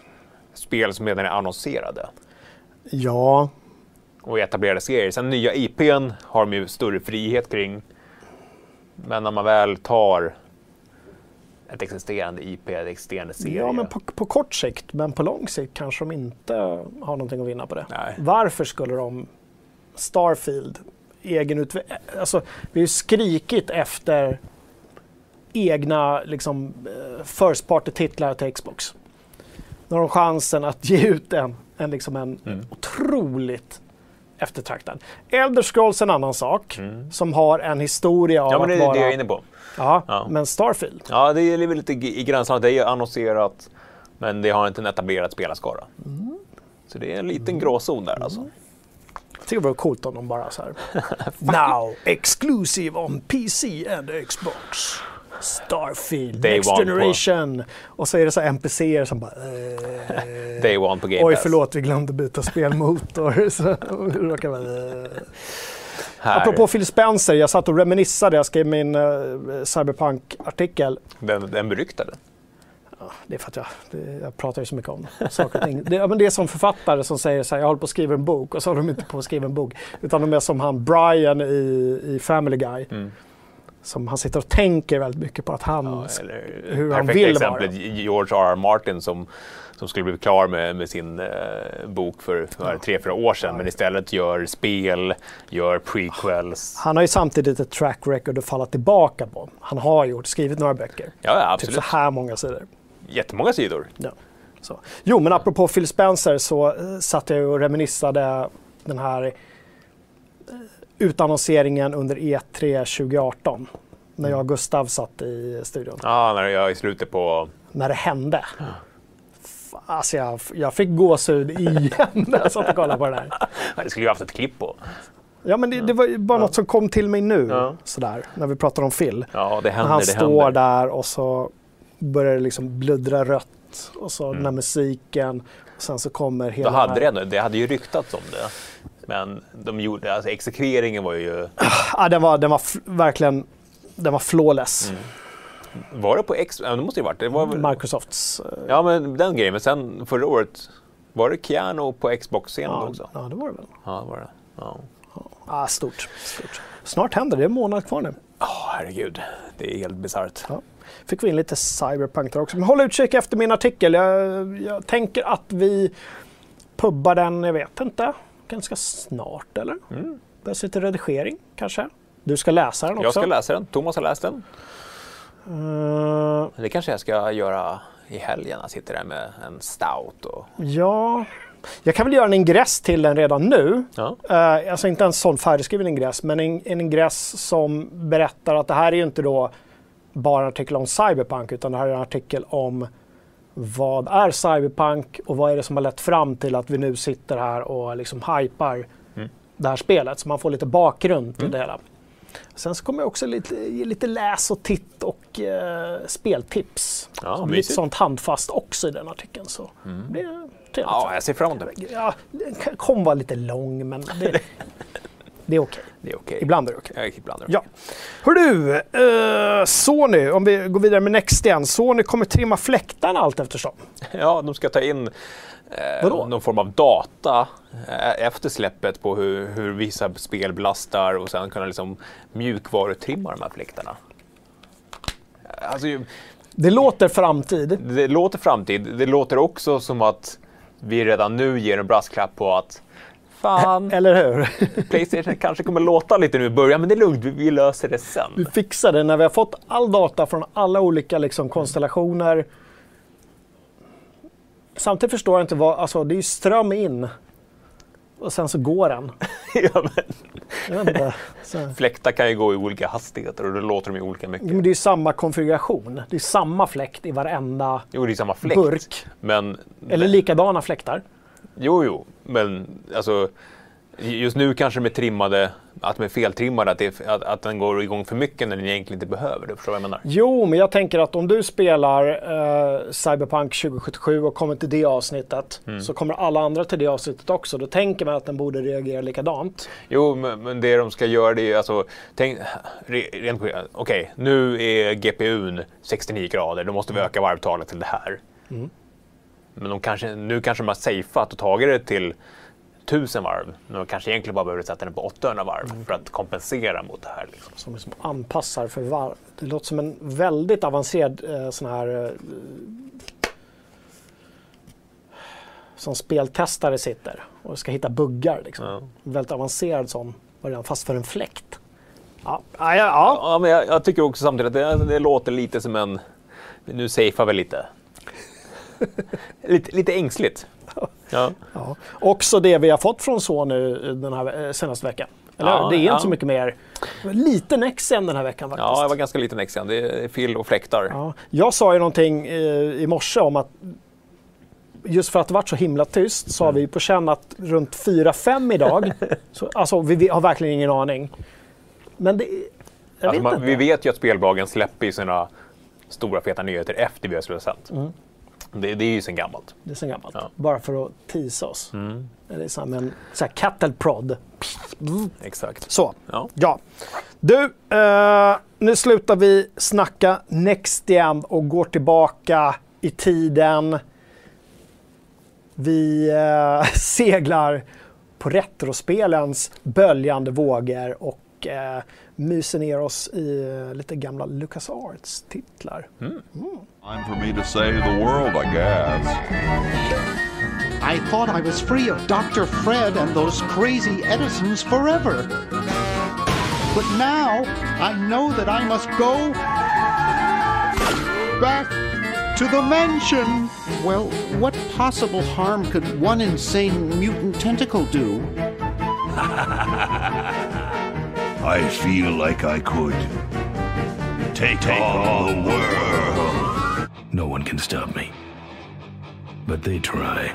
Speaker 2: spel som redan är annonserade.
Speaker 1: ja,
Speaker 2: och etablerade serier. Sen nya IPn har de ju större frihet kring. Men när man väl tar ett existerande IP, en existerande serie.
Speaker 1: ja men på, på kort sikt. Men på lång sikt kanske de inte har någonting att vinna på det.
Speaker 2: Nej.
Speaker 1: Varför skulle de Starfield, egen utve- alltså vi har ju skrikit efter egna liksom, eh, first party-titlar till Xbox. Nu har de chansen att ge ut en, en, liksom en
Speaker 2: Mm.
Speaker 1: otroligt eftertraktad. Elder Scrolls är en annan sak,
Speaker 2: Mm.
Speaker 1: som har en historia av
Speaker 2: Ja, men det
Speaker 1: att
Speaker 2: är
Speaker 1: vara...
Speaker 2: det jag är inne på.
Speaker 1: ja,
Speaker 2: Ja.
Speaker 1: men Starfield.
Speaker 2: Ja, det är väl lite i gränslandet. Det är annonserat, men det har inte en etablerad spelarskara.
Speaker 1: Mm.
Speaker 2: Så det är en liten gråzon där alltså.
Speaker 1: Jag tycker det vore coolt om de bara så här. [laughs] Now exclusive on PC and Xbox. Starfield,
Speaker 2: Day
Speaker 1: Next
Speaker 2: one på-
Speaker 1: Generation. Och så är det så NPCer som bara... Eh, [laughs]
Speaker 2: Day one på Game
Speaker 1: Oj, förlåt, vi glömde byta spelmotor. [laughs] så, råkar eh.
Speaker 2: Här,
Speaker 1: Apropå Phil Spencer, jag satt och reminissade, jag skrev min uh, Cyberpunk-artikel.
Speaker 2: den, den beryktade.
Speaker 1: Det är för att jag, det, jag pratar ju så mycket om saker och ting. Det, ja, men det är som författare som säger så här, jag håller på att skriva en bok och så håller de inte på att skriva en bok. Utan de är som han Brian i, i Family Guy.
Speaker 2: Mm.
Speaker 1: Som han sitter och tänker väldigt mycket på att han...
Speaker 2: Ja,
Speaker 1: hur han vill
Speaker 2: exemplet George R. R. Martin som, som skulle bli klar med, med sin eh, bok för, för tre, fyra år sedan. Men istället gör spel, gör prequels.
Speaker 1: han har ju samtidigt ett track record att falla tillbaka på. Han har gjort, skrivit några böcker.
Speaker 2: Ja, ja,
Speaker 1: Typ
Speaker 2: absolut.
Speaker 1: så här många sidor.
Speaker 2: Jättemånga sidor.
Speaker 1: Ja. Så. Jo, men apropå Phil Spencer så eh, satt jag och reminissade den här eh, utannonseringen under E E3 2018. När jag och Gustav satt i studion.
Speaker 2: Ja, när jag i slutet på...
Speaker 1: När det hände. Alltså jag, jag fick gåshud igen [laughs] när jag satt och kollade på det där.
Speaker 2: Det skulle ju haft ett klipp på.
Speaker 1: Ja, men det, det var bara något som kom till mig nu,
Speaker 2: Ja.
Speaker 1: sådär, när vi pratar om Phil.
Speaker 2: Ja, det
Speaker 1: När
Speaker 2: händer,
Speaker 1: han
Speaker 2: det
Speaker 1: står
Speaker 2: händer.
Speaker 1: där och så börjar det liksom bluddra rött och så
Speaker 2: Mm.
Speaker 1: den här musiken. Och sen så kommer hela...
Speaker 2: Då hade det, det hade ju ryktats om det. Men de gjorde, alltså exekveringen var ju...
Speaker 1: Ja, den var, den var verkligen den var flawless.
Speaker 2: Mm. Var det på X? Ja, det måste ju varit. Det var väl,
Speaker 1: Microsofts... eh,
Speaker 2: ja, men den grejen. Men sen förra året, var det Keanu på Xbox-scenen
Speaker 1: ja,
Speaker 2: också?
Speaker 1: ja, det var det väl.
Speaker 2: Ja, det var det. Ja.
Speaker 1: Ah, stort, stort. Snart händer det, det är en månad kvar nu.
Speaker 2: Åh, herregud. Det är helt bisarrt.
Speaker 1: Ja. Fick vi in lite cyberpunk där också. Men håll utkik efter min artikel. Jag, jag tänker att vi pubbar den, jag vet inte, ganska snart eller?
Speaker 2: Mm.
Speaker 1: Börjar till redigering kanske. Du ska läsa den också.
Speaker 2: Jag ska läsa den. Thomas har läst den.
Speaker 1: Eh,
Speaker 2: Det kanske jag ska göra i helgen. Jag sitter där med en stout och...
Speaker 1: ja, jag kan väl göra en ingress till den redan nu.
Speaker 2: Ja.
Speaker 1: Uh, alltså inte en sån färdigskriven ingress, men en, en ingress som berättar att det här är ju inte då bara en artikel om cyberpunk, utan det här är en artikel om vad är cyberpunk och vad är det som har lett fram till att vi nu sitter här och liksom hypar
Speaker 2: Mm.
Speaker 1: det här spelet. Så man får lite bakgrund till det hela. Sen så kommer jag också lite, ge lite läs och titt och eh, speltips.
Speaker 2: Ja,
Speaker 1: så lite sånt handfast också i den artikeln. Så det är trevligt.
Speaker 2: ja, jag ser fram emot det.
Speaker 1: Ja, den kommer vara lite lång, men det, [laughs] det är okej.
Speaker 2: Det är okej.
Speaker 1: Ibland är det okej.
Speaker 2: Ja, ibland är det
Speaker 1: Ja. Hör du, eh, Sony, om vi går vidare med Next igen. Sony kommer trimma fläktarna allt eftersom. [laughs]
Speaker 2: Ja, de ska ta in eh, någon form av data eh, efter släppet på hur, hur vissa spel belastar och sen kunna liksom mjukvarutrimma de här fläktarna. Alltså, ju-
Speaker 1: Det låter framtid.
Speaker 2: det låter framtid. Det låter också som att vi redan nu ger en brasklapp på att fan,
Speaker 1: Eller hur? [laughs]
Speaker 2: Playstation kanske kommer låta lite nu i början, men det är lugnt, vi, vi löser det sen.
Speaker 1: Vi fixar det när vi har fått all data från alla olika liksom, konstellationer. Samtidigt förstår jag inte vad, alltså det är ju ström in. Och sen så går den. [laughs]
Speaker 2: ja, men, fläktar kan ju gå i olika hastigheter och då låter de ju olika mycket.
Speaker 1: Men det är ju samma konfiguration. Det är samma fläkt i varenda
Speaker 2: Jo, det är samma fläkt.
Speaker 1: burk.
Speaker 2: Men,
Speaker 1: Eller likadana fläktar.
Speaker 2: Jo, jo, men alltså just nu kanske de är trimmade, att de är feltrimmade, att, det, att, att den går igång för mycket när den egentligen inte behöver det. Förstår vad jag menar?
Speaker 1: Jo, men jag tänker att om du spelar eh, Cyberpunk 2077 och kommer till det avsnittet
Speaker 2: Mm.
Speaker 1: så kommer alla andra till det avsnittet också. Då tänker man att den borde reagera likadant.
Speaker 2: Jo, men, men det de ska göra det är ju alltså, tänk, re, rent okej, nu är GPUn 69 grader, då måste vi öka varvtalet till det här.
Speaker 1: Mm.
Speaker 2: Men de kanske, nu kanske de har safeat och tagit det till 1000 varv. Men de kanske egentligen bara behöver sätta den på 800 varv
Speaker 1: Mm.
Speaker 2: för att kompensera mot det här. Liksom.
Speaker 1: Som liksom anpassar för varv. Det låter som en väldigt avancerad eh, sån här... Eh, som speltestare sitter och ska hitta buggar. Liksom.
Speaker 2: Ja.
Speaker 1: Väldigt avancerad sån variant, fast för en fläkt. Ja, ja, ja.
Speaker 2: Ja, men jag, jag tycker också samtidigt att det, det låter lite som en... Nu safear vi lite. [laughs] lite. Lite ängsligt. Ja.
Speaker 1: Ja. Också det vi har fått från Sony den här eh, senaste veckan. Eller
Speaker 2: Ja,
Speaker 1: Det är
Speaker 2: ja.
Speaker 1: inte så mycket mer. Lite Nexium den här veckan faktiskt.
Speaker 2: ja, jag var ganska liten extra. Det är fill och fläktar.
Speaker 1: Ja. Jag sa ju någonting eh, i morse om att just för att det varit så himla tyst så har vi på känn att runt 4-5 idag. [laughs] så, alltså vi, vi har verkligen ingen aning. Men det...
Speaker 2: Alltså,
Speaker 1: vet
Speaker 2: man, vi vet ju att spelbolagen släpper sina stora feta nyheter efter vi har sänt.
Speaker 1: Mm.
Speaker 2: Det, det är ju sen gammalt.
Speaker 1: Det är så gammalt.
Speaker 2: Ja. Mm.
Speaker 1: Bara för att teasa oss. Det är som en så här cattle prod.
Speaker 2: Exakt.
Speaker 1: Så.
Speaker 2: Ja.
Speaker 1: Ja. Du, eh, nu slutar vi snacka Next igen och går tillbaka i tiden. Vi eh, [laughs] seglar på retrospelens böljande vågor och eh, myser ner oss i eh, lite gamla LucasArts-titlar.
Speaker 3: Time for me to save the world, I guess.
Speaker 4: I thought I was free of Dr. Fred and those crazy Edisons forever. But now I know that I must go back to the mansion. Well, what possible harm could one insane mutant tentacle do? [laughs]
Speaker 3: I feel like I could take, take on the world.
Speaker 5: No one can stop me. but they try.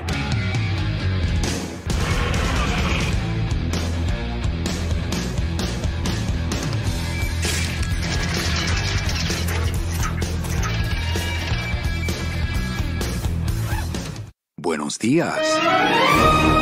Speaker 6: Buenos días.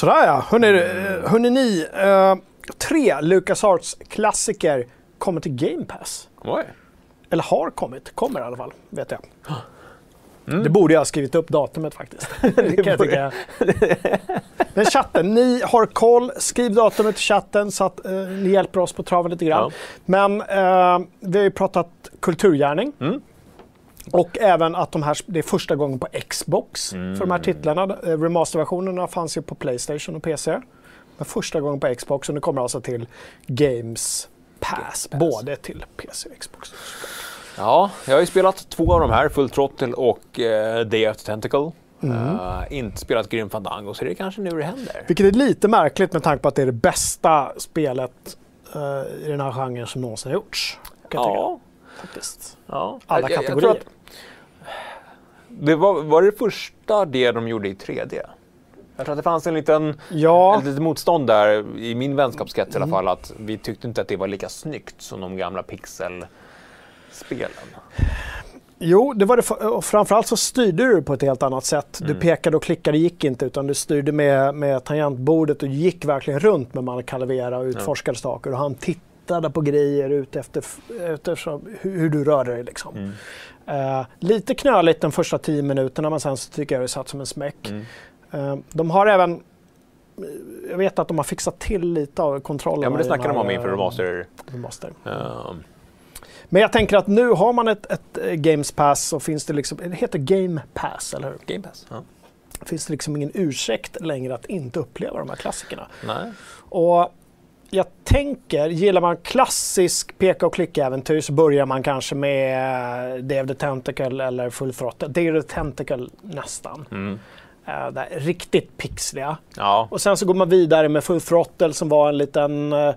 Speaker 1: Sådär ja, hörni, eh, hörni ni. Eh, tre LucasArts-klassiker kommer till Game Pass.
Speaker 2: Oj.
Speaker 1: Eller har kommit, kommer i alla fall, vet jag. [gasps] Det borde jag ha skrivit upp datumet faktiskt. [laughs] det kan jag tycka. Men chatten, ni har koll. Skriv datumet i chatten så att eh, ni hjälper oss på traven lite grann.
Speaker 2: Ja.
Speaker 1: Men eh, vi har ju pratat kulturgärning. Och även att de här, det är första gången på Xbox för de här titlarna. Eh, Remasterversionerna fanns ju på Playstation och PC. Men första gången på Xbox och nu kommer alltså till Games Pass. Både till PC och Xbox.
Speaker 2: Ja, jag har ju spelat två av de här, Full Throttle och eh, Day After Tentacle. Eh, inte spelat Grim Fandango, så det är kanske nu det händer.
Speaker 1: Vilket är lite märkligt med tanke på att det är det bästa spelet eh, i den här genren som någonsin har gjorts.
Speaker 2: Ja,
Speaker 1: faktiskt.
Speaker 2: ja.
Speaker 1: Alla
Speaker 2: Jag- jag- jag
Speaker 1: kategorier.
Speaker 2: att Det var, var det första det de gjorde i 3D? Jag tror att det fanns en liten,
Speaker 1: Ja,
Speaker 2: ett litet motstånd där i min vänskapskrets i alla fall. Att vi tyckte inte att det var lika snyggt som de gamla pixelspelen.
Speaker 1: jo, det var det. Och framförallt så styrde du på ett helt annat sätt. Du
Speaker 2: Mm.
Speaker 1: pekade och klickade gick inte utan du styrde med, med tangentbordet och gick verkligen runt med man Calavera och utforskade saker. Och han tittade på grejer ut efter, hur, du rörde dig. Liksom.
Speaker 2: Mm.
Speaker 1: Eh, lite knöligt de första tio minuterna men sen så tycker jag det satt som en smäck.
Speaker 2: Mm.
Speaker 1: Eh, de har även jag vet att de har fixat till lite av kontrollerna.
Speaker 2: Ja, men det
Speaker 1: den
Speaker 2: de om inför
Speaker 1: eh,
Speaker 2: remaster.
Speaker 1: remaster.
Speaker 2: Uh,
Speaker 1: Men jag tänker att nu har man ett, ett Games Pass så finns det liksom, det heter Game Pass, eller hur?
Speaker 2: Game Pass. Ja.
Speaker 1: Finns det liksom ingen ursäkt längre att inte uppleva de här klassikerna.
Speaker 2: Nej.
Speaker 1: Och jag tänker, gillar man klassisk peka och klicka-äventyr så börjar man kanske med Day of the Tentacle eller Full Throttle. Of the Tentacle nästan.
Speaker 2: Mm.
Speaker 1: Uh, det är riktigt pixliga.
Speaker 2: Ja.
Speaker 1: Och sen så går man vidare med Full Throttle som var en liten, uh,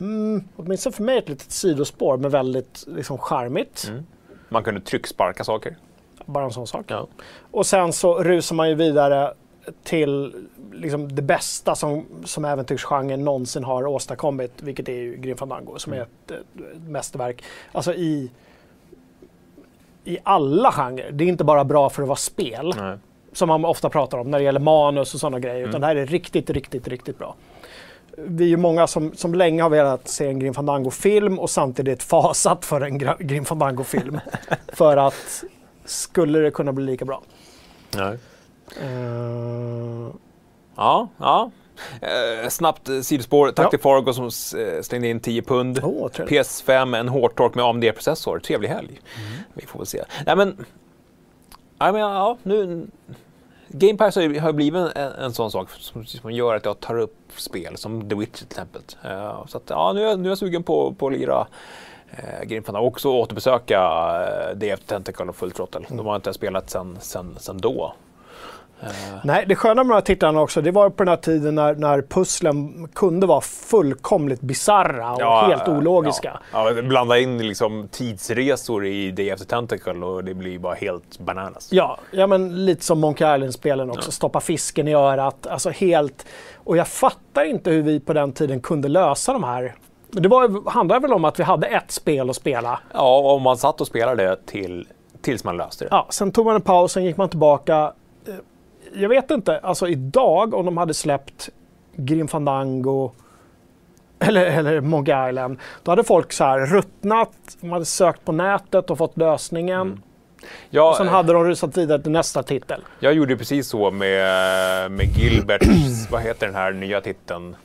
Speaker 1: mm, åtminstone för mig ett litet sidospår men väldigt liksom charmigt.
Speaker 2: Mm. Man kunde trycksparka saker.
Speaker 1: Bara en sån sak.
Speaker 2: Ja.
Speaker 1: Och sen så rusar man ju vidare till liksom det bästa som, som äventyrsgenren någonsin har åstadkommit, vilket är ju Grim Fandango, som är ett, ett mästerverk. Alltså i, i alla genrer. Det är inte bara bra för att vara spel,
Speaker 2: Nej.
Speaker 1: som man ofta pratar om när det gäller manus och sådana grejer, utan det här är riktigt, riktigt, riktigt bra. Vi är ju många som, som länge har velat se en Grim Fandango-film och samtidigt [laughs] fasat för en Grim Fandango-film. [laughs] för att skulle det kunna bli lika bra?
Speaker 2: Nej.
Speaker 1: Eh,
Speaker 2: Ja, ja. Eh, snabbt eh, sidospår. Tack
Speaker 1: Ja.
Speaker 2: till Fargo som eh, slängde in 10 pund.
Speaker 1: Trevligt.
Speaker 2: PS5, en hårtork med AMD-processor. Trevlig helg. Vi får väl se. Nej men, ja, men ja, nu, Game Pass har blivit en, en sån sak som, som gör att jag tar upp spel som The Witcher till exempel. Eh, så att, ja, nu, är, jag- nu är jag sugen på, på att lira uh, Grim Fandango. Och också återbesöka uh, Day Tentacle och Full Throttle. De har inte jag spelat sen, sen, sen då.
Speaker 1: Nej, det sköna med de här titlarna också, det var på den här tiden när, när pusslen kunde vara fullkomligt bizarra och helt ologiska.
Speaker 2: Ja, ja, blanda in liksom tidsresor i Day After Tentacle och det blir bara helt bananas.
Speaker 1: Ja, ja men lite som Monkey Island-spelen också. Stoppa fisken i örat. Alltså helt... Och jag fattar inte hur vi på den tiden kunde lösa de här. Det var, handlade väl om att vi hade ett spel att spela.
Speaker 2: Ja, om man satt och spelade det till, tills man löste det.
Speaker 1: Ja, sen tog man en paus, sen gick man tillbaka. Eh, Jag vet inte, alltså idag om de hade släppt Grim Fandango eller, eller Monkey Island, då hade folk så här ruttnat, de hade sökt på nätet och fått lösningen.
Speaker 2: Ja,
Speaker 1: Och sen hade de rusat vidare till nästa titel.
Speaker 2: Jag gjorde precis så med, med Gilberts, [clears throat] vad heter den här nya titeln?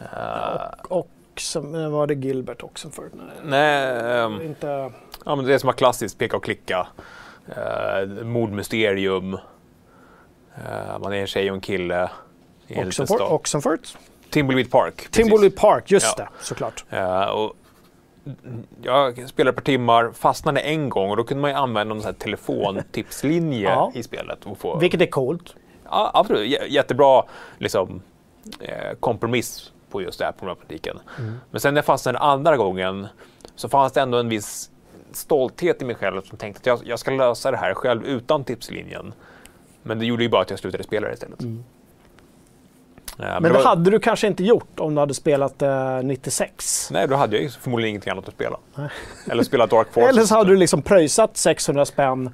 Speaker 2: Eh,
Speaker 1: Och sen eh, var det Gilbert också för
Speaker 2: nej, ehm,
Speaker 1: Inte...
Speaker 2: ja, men det som var klassiskt, peka och klicka. Uh, mordmysterium. Eh, man är en tjej och en kille. en
Speaker 1: Oxenford. Oxenford.
Speaker 2: Timbleweed Park.
Speaker 1: Timbleweed Park, just
Speaker 2: Ja.
Speaker 1: det, såklart.
Speaker 2: Eh, och jag spelade ett par timmar, fastnade en gång och då kunde man ju använda någon sån här telefontipslinje [laughs]
Speaker 1: Ja.
Speaker 2: i spelet. Och få,
Speaker 1: Vilket är coolt.
Speaker 2: ja, absolut, J- jättebra liksom, eh, kompromiss på just den här problematiken.
Speaker 1: Mm.
Speaker 2: Men sen när jag fastnade andra gången så fanns det ändå en viss stolthet i mig själv som tänkte att jag, jag ska lösa det här själv utan tipslinjen. Men det gjorde ju bara att jag slutade spela det istället. Ja,
Speaker 1: Mm. Men det
Speaker 2: var-
Speaker 1: hade du kanske inte gjort om du hade spelat eh, 96.
Speaker 2: Nej, då hade jag ju förmodligen ingenting annat att spela. Eller spela Dark [laughs] Forces.
Speaker 1: Eller så hade du liksom pröjsat 600 spänn.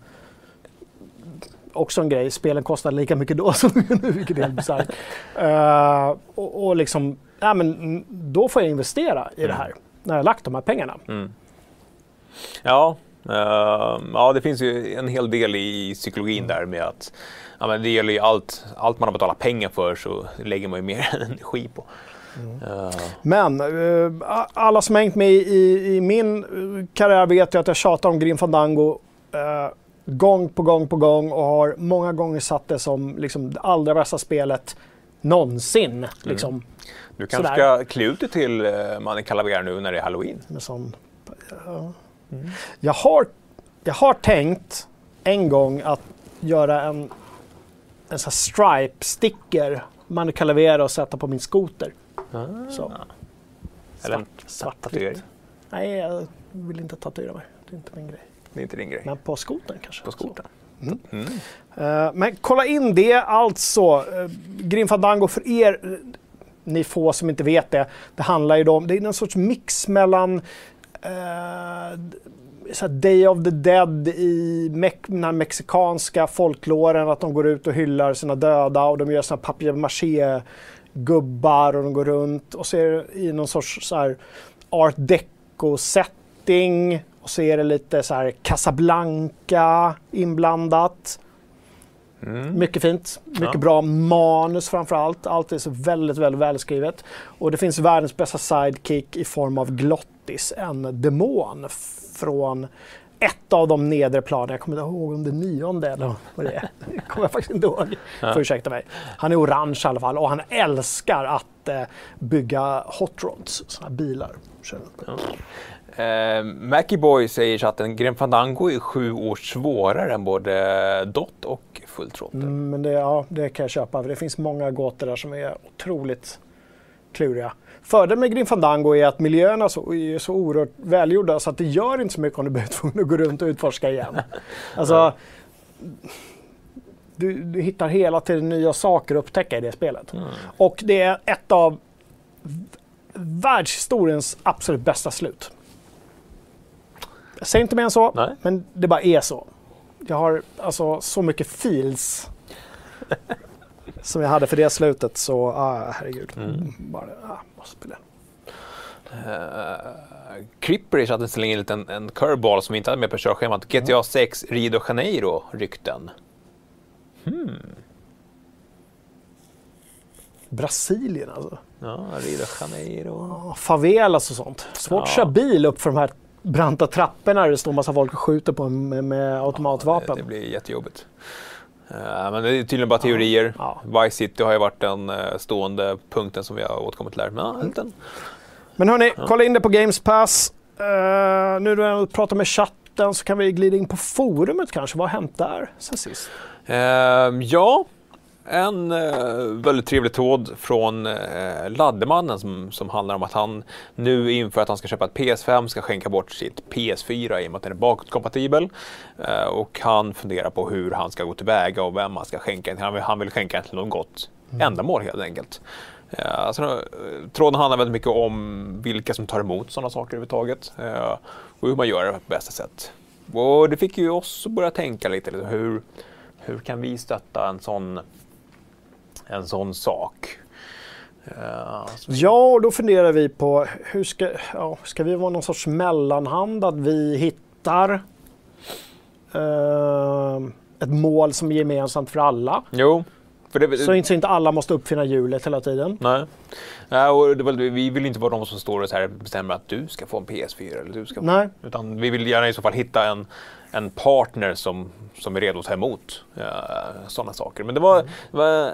Speaker 1: Också en grej, spelen kostade lika mycket då som nu, [laughs] vilket är helt bisarrt. Eh, och, och liksom, ja men mm, då får jag investera i det här. När jag har lagt de här pengarna.
Speaker 2: Ja, eh, ja, det finns ju en hel del i psykologin där med att ja, men det gäller ju allt, allt man har betalat pengar för så lägger man ju mer [laughs] energi på. Eh,
Speaker 1: Men a- alla som hängt med i, i min eh, karriär vet ju att jag tjatar om Grim Fandango eh, gång på gång på gång och har många gånger satt det som liksom, det allra bästa spelet någonsin. Liksom,
Speaker 2: du kanske
Speaker 1: Sådär.
Speaker 2: ska klä ut dig till uh, Mannen Calavera nu när det är Halloween.
Speaker 1: med sån, ja. Jag, har, jag har tänkt en gång att göra en, en sån stripe-sticker man och sätta på min skoter. Så.
Speaker 2: Eller en
Speaker 1: Svart,
Speaker 2: tatuering.
Speaker 1: Nej, jag vill inte tatuera mig. Det är inte min grej.
Speaker 2: Det är inte din grej.
Speaker 1: Men på skotern kanske.
Speaker 2: På skotern.
Speaker 1: Eh, men kolla in det alltså. Uh, Grim Fandango för er, eh, ni få som inte vet det. Det handlar ju om, det är någon sorts mix mellan så här Day of the Dead i mek- den här mexikanska folkloren, att de går ut och hyllar sina döda och de gör såna papier-maché gubbar och de går runt och så det i någon sorts så art deco-setting och så är det lite så Casablanca inblandat. Mycket fint, mycket
Speaker 2: Ja.
Speaker 1: bra manus framför allt. Är så väldigt, väldigt välskrivet. Och det finns världens bästa sidekick i form av Glottis, en demon från ett av de nedre planen. Jag kommer inte ihåg om det är nionde eller vad det är. Det kommer jag faktiskt inte ihåg. [laughs] Får ursäkta mig. Han är orange i alla fall och han älskar att eh, bygga hot rods, sådana bilar. Kör runt.
Speaker 2: Uh, Mackie Boy säger i chatten Grim Fandango är sju år svårare än både Dot och Full Throttle.
Speaker 1: Mm, men det, ja, det kan jag köpa. För det finns många gåtor där som är otroligt kluriga. Fördelen med Grim Fandango är att miljöerna så, är så oerhört välgjorda så att det gör inte så mycket om du blir [laughs] tvungen att gå runt och utforska igen. [laughs] Alltså, du, du hittar hela tiden nya saker att upptäcka i det spelet. Och det är ett av världshistoriens absolut bästa slut. Jag säger inte mer än så,
Speaker 2: Nej.
Speaker 1: men det bara är så. Jag har alltså så mycket feels [laughs] som jag hade för det slutet så, ah, herregud. Bara, ah, måste spela.
Speaker 2: Uh, Cripper i chatten slänger in en en curveball som vi inte hade med på körschemat. GTA 6 Rio de Janeiro rykten.
Speaker 1: Brasilien alltså.
Speaker 2: Ja, Rio de Janeiro.
Speaker 1: Ah, Favelas och sånt. Svårt att
Speaker 2: Ja.
Speaker 1: köra bil upp för de här branta trapporna där det står massa folk och skjuter på en med, med automatvapen.
Speaker 2: Det, det blir jättejobbigt. Uh, men det är tydligen bara teorier.
Speaker 1: Ja.
Speaker 2: Vice City har ju varit den uh, stående punkten som vi har återkommit till där. Men, ja, en liten-
Speaker 1: Men hörni, kolla in det på Games Pass. Eh, nu när jag pratar med chatten så kan vi glida in på forumet kanske. Vad har hänt där sen sist?
Speaker 2: Ehm, ja, en eh, väldigt trevlig tråd från uh, Laddemannen som, som handlar om att han nu inför att han ska köpa ett PS5 ska skänka bort sitt PS4 i och med att den är bakåtkompatibel. Eh, och han funderar på hur han ska gå tillväga och vem han ska skänka till. Han vill, han vill skänka till något gott ändamål helt enkelt. Uh, alltså, eh, tråden handlar väldigt mycket om vilka som tar emot sådana saker överhuvudtaget eh, och hur man gör det på bästa sätt. Och det fick ju oss att börja tänka lite, liksom, hur, hur kan vi stötta en sån, en sån sak? Eh,
Speaker 1: Ja, och då funderar vi på hur ska, ja, ska vi vara någon sorts mellanhand? Att vi hittar eh, ett mål som är gemensamt för alla.
Speaker 2: jo, det,
Speaker 1: Så inte, så inte alla måste uppfinna hjulet hela tiden.
Speaker 2: nej. Nej, och det, vi vill inte vara de som står och så här bestämmer att du ska få en PS4 eller du ska få
Speaker 1: Nej.
Speaker 2: Utan vi vill gärna i så fall hitta en, en partner som, som är redo att ta emot uh, sådana saker. Men det var, det var uh,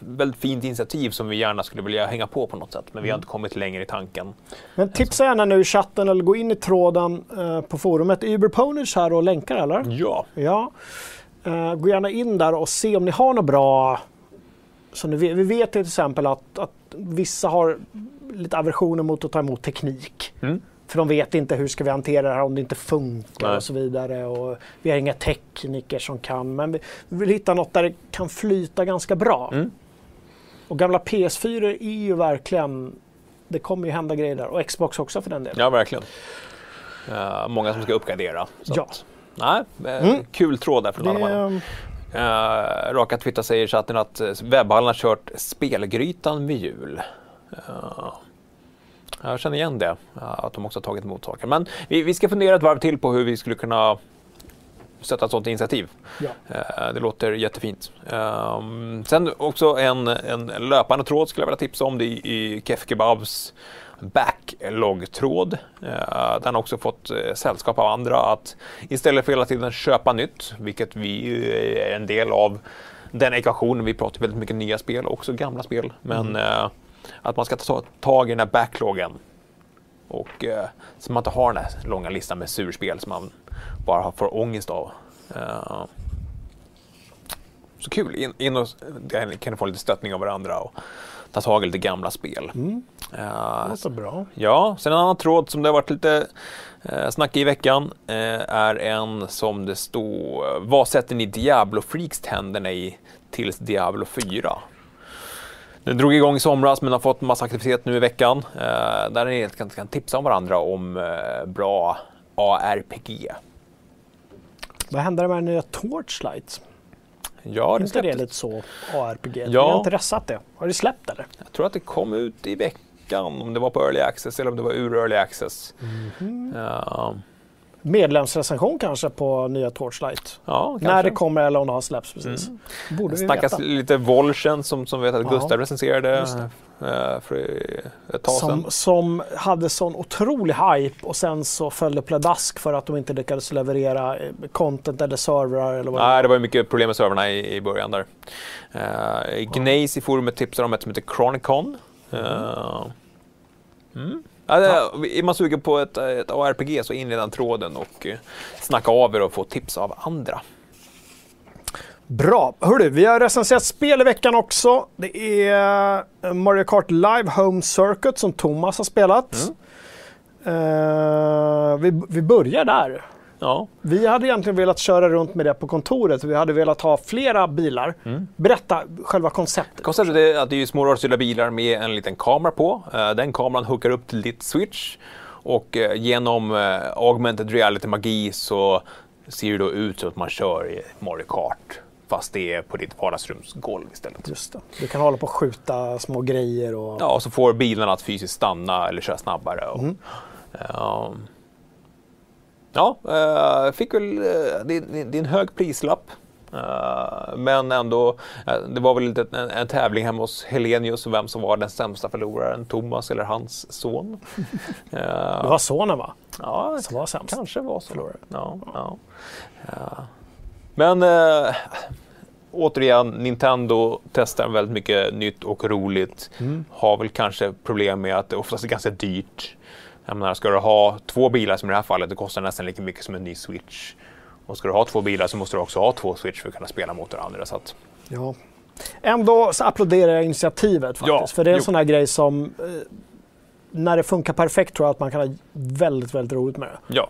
Speaker 2: väldigt fint initiativ som vi gärna skulle vilja hänga på på något sätt. Men vi har inte kommit längre i tanken.
Speaker 1: Men tipsa gärna nu i chatten eller gå in i tråden eh, på forumet. Är Uber Ponish här och länkar eller?
Speaker 2: Ja,
Speaker 1: Ja. Eh, gå gärna in där och se om ni har något bra. Så ni vi vet till exempel att, att vissa har lite aversioner mot att ta emot teknik.
Speaker 2: Mm.
Speaker 1: För de vet inte hur ska vi hantera det här om det inte funkar
Speaker 2: Nej.
Speaker 1: och så vidare. Och vi har inga tekniker som kan. Men vi, vi vill hitta något där det kan flyta ganska bra.
Speaker 2: Mm.
Speaker 1: Och gamla PS4 är ju verkligen, det kommer ju hända grejer där. Och Xbox också för den delen.
Speaker 2: ja verkligen. Uh, många som ska uppgradera.
Speaker 1: Ja.
Speaker 2: Att, nej, eh,
Speaker 1: Mm.
Speaker 2: Kul tråd där från
Speaker 1: det,
Speaker 2: Uh, Raka Twitter säger i chatten att uh, webbhallen har kört spelgrytan vid jul. Uh, jag känner igen det, uh, att de också har tagit emot saker. Men vi, vi ska fundera ett varv till på hur vi skulle kunna sätta ett sådant initiativ.
Speaker 1: ja.
Speaker 2: Uh, det låter jättefint. Um, sen också en, en löpande tråd skulle jag vilja tipsa om. Det är i Kef Kebabs backlog-tråd. Uh, där han också fått uh, sällskap av andra att istället för hela tiden köpa nytt, vilket vi uh, är en del av den ekvationen. Vi pratar väldigt mycket nya spel, också gamla spel. Men uh, att man ska ta tag i den här backloggen. Och så man inte har den här långa listan med surspel som man bara får ångest av. Uh, så kul, in, in och kan få lite stöttning av varandra och ta tag i lite gamla spel.
Speaker 1: Mm.
Speaker 2: Uh,
Speaker 1: låter bra.
Speaker 2: Ja, sen en annan tråd som det har varit lite eh, snack i veckan eh, är en som det står Vad sätter ni Diablo Freaks tänderna i tills Diablo 4? Den drog igång i somras men har fått massa aktivitet nu i veckan. Eh, där ni kan, kan tipsa om varandra om eh, bra ARPG.
Speaker 1: Vad händer med den nya Torchlight?
Speaker 2: Ja, det
Speaker 1: inte det
Speaker 2: släpptes.
Speaker 1: lite så ARPG?
Speaker 2: Ja.
Speaker 1: Jag har inte ressat det. Har det släppt eller?
Speaker 2: Jag tror att det kom ut i veckan, om det var på Early Access eller om det var ur Early Access.
Speaker 1: Mhm.
Speaker 2: Ja,
Speaker 1: Medlemsrecension kanske på nya Torchlight?
Speaker 2: ja.
Speaker 1: När det kommer eller om det har släppts precis.
Speaker 2: Mm.
Speaker 1: Borde vi
Speaker 2: snackas
Speaker 1: veta.
Speaker 2: lite Volchen som, som vet att
Speaker 1: Ja,
Speaker 2: Gustav recenserade eh, för ett tag sedan.
Speaker 1: Som, som hade sån otrolig hype och sen så föll det pladask för att de inte lyckades leverera eh, content eller servrar eller vad
Speaker 2: Nej, det var ju mycket problem med servrarna i, i början där. Uh, Gnaze i forumet tipsar om ett som heter Chronicon. Uh, mm. Ja, det- är man sugen på ett, ett ARPG så in den tråden och uh, snacka av er och få tips av andra.
Speaker 1: Bra! Hörru, vi har recenserat spel i veckan också. Det är eh, Mario Kart Live Home Circuit som Thomas har spelat. Eh, vi, vi börjar där.
Speaker 2: Ja,
Speaker 1: Vi hade egentligen velat köra runt med det på kontoret. Vi hade velat ha flera bilar. Berätta själva konceptet.
Speaker 2: Konceptet är att det är små rörstyrda bilar med en liten kamera på. Eh, Den kameran hookar upp till ditt switch och eh, genom eh, augmented reality-magi så ser det då ut som att man kör i Mario Kart. Fast det är på ditt vardagsrumsgolv istället.
Speaker 1: Just det. Du kan hålla på och skjuta små grejer och...
Speaker 2: Ja, och så får bilarna att fysiskt stanna eller köra snabbare. Och, ehm, ja, eh, fick väl, det, är en hög prislapp. Eh, men ändå, eh, det var väl lite en, en tävling hemma hos Helenius vem som var den sämsta förloraren, Thomas eller hans son. [laughs]
Speaker 1: Det var sonen va?
Speaker 2: ja,
Speaker 1: Som var sämst.
Speaker 2: kanske var så. Ja, ja. Ja. Men äh, återigen, Nintendo testar väldigt mycket nytt och roligt.
Speaker 1: Mm.
Speaker 2: Har väl kanske problem med att det oftast är ganska dyrt. Jag menar, ska du ha två bilar som i det här fallet, det kostar nästan lika mycket som en ny Switch. Och ska du ha två bilar så måste du också ha två Switch för att kunna spela mot varandra. Så att,
Speaker 1: Ja. Ändå så applåderar jag initiativet faktiskt.
Speaker 2: Ja,
Speaker 1: för det är en
Speaker 2: jo.
Speaker 1: sån här grej som eh, när det funkar perfekt tror jag att man kan ha väldigt, väldigt roligt med det.
Speaker 2: ja.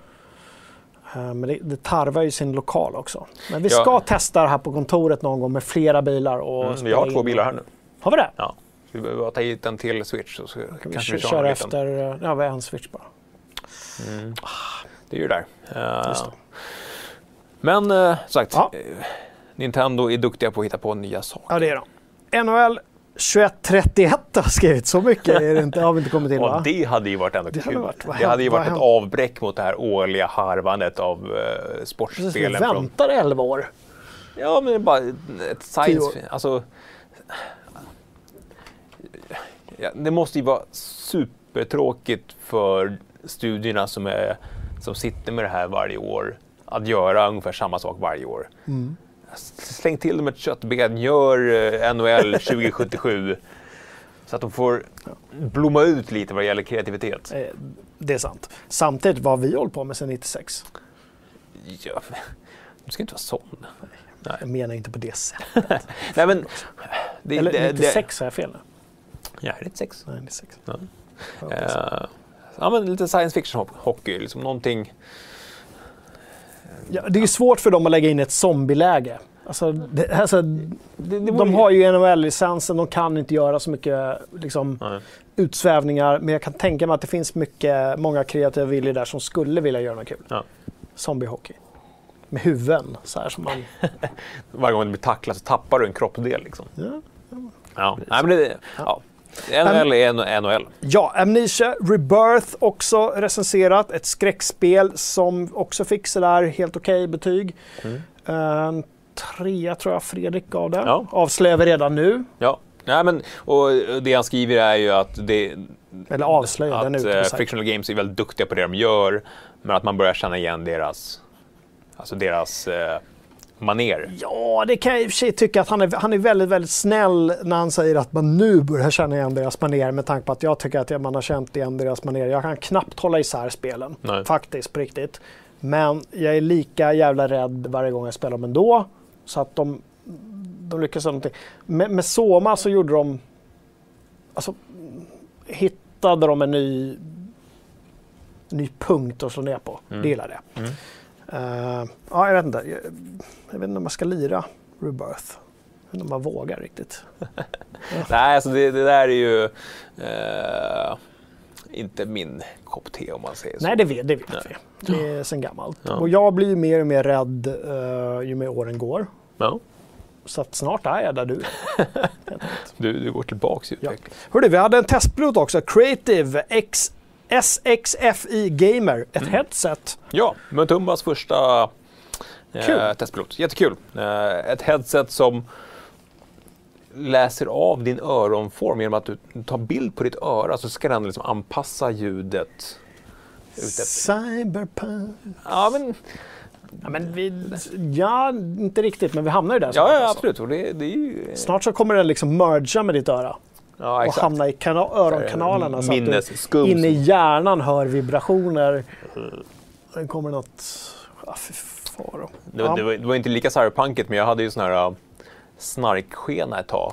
Speaker 1: Eh, Men det, det tarvar ju sin lokal också. Men vi
Speaker 2: Ja.
Speaker 1: ska testa det här på kontoret någon gång med flera bilar. Och
Speaker 2: Mm, vi har två
Speaker 1: in.
Speaker 2: bilar här nu.
Speaker 1: Har vi det?
Speaker 2: Ja. Så vi behöver bara ta hit en till Switch så
Speaker 1: Kan vi
Speaker 2: kanske vi
Speaker 1: köra efter... eh, Ja, vi har en switch bara.
Speaker 2: Det är ju där.
Speaker 1: Det.
Speaker 2: Men uh, sagt,
Speaker 1: Ja.
Speaker 2: Nintendo är duktiga på att hitta på nya saker.
Speaker 1: Ja, det är de. NHL 2131 har skrivit. Så mycket är det inte, har vi inte kommit till va?
Speaker 2: Det hade ju varit ändå
Speaker 1: Det hade
Speaker 2: kul.
Speaker 1: varit- vad
Speaker 2: det hade ju varit ett
Speaker 1: hänt?
Speaker 2: avbräck mot det här årliga harvandet av uh,
Speaker 1: Precis, vi
Speaker 2: sportspelen. Från,
Speaker 1: väntar 11 år.
Speaker 2: ja, men det är bara ett science... Alltså, ja, det måste ju vara supertråkigt för studierna som, är, som sitter med det här varje år att göra ungefär samma sak varje år.
Speaker 1: Mm.
Speaker 2: Släng till dem ett köttben, gör eh, NHL 2077 [laughs] så att de får blomma ut lite vad det gäller kreativitet.
Speaker 1: Eh, Det är sant. Samtidigt, vad har vi hållit på med sedan 96?
Speaker 2: Ja, [laughs] du ska inte vara sån.
Speaker 1: Jag menar inte på det sättet. [laughs]
Speaker 2: Nej, men, det,
Speaker 1: Eller
Speaker 2: det-
Speaker 1: 96 har jag fel nu?
Speaker 2: Ja, 96.
Speaker 1: Nej, 96.
Speaker 2: Ja.
Speaker 1: Det.
Speaker 2: Eh, ja, men lite science fiction ho- hockey, liksom någonting.
Speaker 1: Ja, det är ju svårt för dem att lägga in ett zombieläge. Alltså, det, alltså,
Speaker 2: Det, det
Speaker 1: de har ju NHL-licensen, de kan inte göra så mycket liksom,
Speaker 2: Nej.
Speaker 1: utsvävningar. Men jag kan tänka mig att det finns mycket, många kreativa viljor där som skulle vilja göra något kul.
Speaker 2: Ja.
Speaker 1: Zombiehockey. Med huvuden, så här som man... [laughs]
Speaker 2: Varje gång du blir tacklad så tappar du en kroppsdel. Liksom.
Speaker 1: Ja.
Speaker 2: Ja. Nej, men det, ja. NHL är NHL.
Speaker 1: Ja, Amnesia Rebirth också recenserat. Ett skräckspel som också fick sådär helt okej betyg. En trea tror jag Fredrik gav det.
Speaker 2: Mm. Ja.
Speaker 1: Avslöjar vi redan nu.
Speaker 2: Ja. Nej, men, och det han skriver är ju att, det,
Speaker 1: Eller avslöjar, den
Speaker 2: att
Speaker 1: ute på
Speaker 2: eh. Frictional Games är väldigt duktiga på det de gör, men att man börjar känna igen deras, alltså deras eh, maner.
Speaker 1: Ja, det kan jag i och för sig tycka att han är, han är väldigt, väldigt snäll när han säger att man nu börjar känna igen deras manér med tanke på att jag tycker att man har känt igen deras manér. Jag kan knappt hålla isär spelen,
Speaker 2: Nej.
Speaker 1: faktiskt, på riktigt. Men jag är lika jävla rädd varje gång jag spelar dem ändå. Så att de, de lyckas med någonting. Med, med Soma så gjorde de... Alltså, hittade de en ny, ny punkt att slå ner på. Det gillar jag.
Speaker 2: Mm.
Speaker 1: Eh, ja, jag vet inte. Jag, jag vet inte om man ska lira Rebirth. Jag vet inte om man vågar riktigt. [laughs]
Speaker 2: Nej, alltså det, det där är ju eh, inte min kopp te om man säger så.
Speaker 1: Nej, det vet, det vet
Speaker 2: Nej.
Speaker 1: vi. Det är sen gammalt.
Speaker 2: Ja.
Speaker 1: Och jag blir mer och mer rädd eh, ju mer åren går.
Speaker 2: Ja.
Speaker 1: Så att snart är jag där du är. [laughs]
Speaker 2: Du, du går tillbaks i
Speaker 1: Ja.
Speaker 2: utveckling.
Speaker 1: Hörru, vi hade en testpilot också. Creative X SXFI Gamer. Ett
Speaker 2: Mm.
Speaker 1: headset.
Speaker 2: Ja, Mutumbas första eh, testpilot. Jättekul. Eh, ett headset som läser av din öronform genom att du tar bild på ditt öra så ska den liksom anpassa ljudet.
Speaker 1: Cyberpunk.
Speaker 2: Ja, men,
Speaker 1: Ja, men vi, ja, inte riktigt, men vi hamnar ju där.
Speaker 2: ja, ja
Speaker 1: alltså.
Speaker 2: absolut. Det, det är ju...
Speaker 1: Snart så kommer den liksom merga med ditt öra.
Speaker 2: Ja,
Speaker 1: och hamna i kana- öronkanalerna. Så att du inne i hjärnan hör vibrationer. Det kommer något... Ah, fy faro.
Speaker 2: Det, var-
Speaker 1: Ja.
Speaker 2: det, var, det var inte lika cyberpunkigt, men jag hade ju sån här uh, snarkskena ett tag.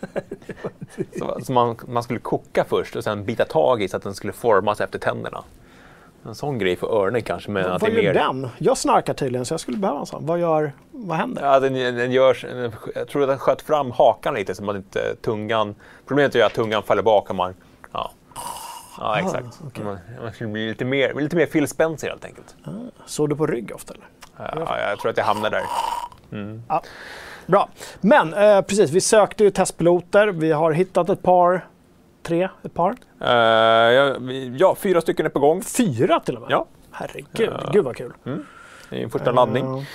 Speaker 2: [laughs] så, så man, man skulle koka först och sen bita tag i så att den skulle formas efter tänderna. En sån grej för öronen kanske, men att
Speaker 1: Vad
Speaker 2: det är
Speaker 1: gör
Speaker 2: mer...
Speaker 1: den? Jag snarkar tydligen så jag skulle behöva en sån. Vad, gör, vad händer?
Speaker 2: Ja, den, den görs, jag tror att den sköt fram hakan lite så man inte tungan... Problemet är att tungan faller bak och man... Ja, ja exakt. Man, man skulle bli lite mer, lite mer Phil Spencer helt enkelt.
Speaker 1: Såg du på rygg ofta eller?
Speaker 2: Ja, jag tror att jag hamnar där.
Speaker 1: Ja. Bra. Men eh, precis, vi sökte ju testpiloter. Vi har hittat ett par. Tre? Ett par?
Speaker 2: Eh, ja, ja, fyra stycken är på gång.
Speaker 1: Fyra till och med?
Speaker 2: Ja.
Speaker 1: Herregud, gud vad kul.
Speaker 2: Det är en första laddning.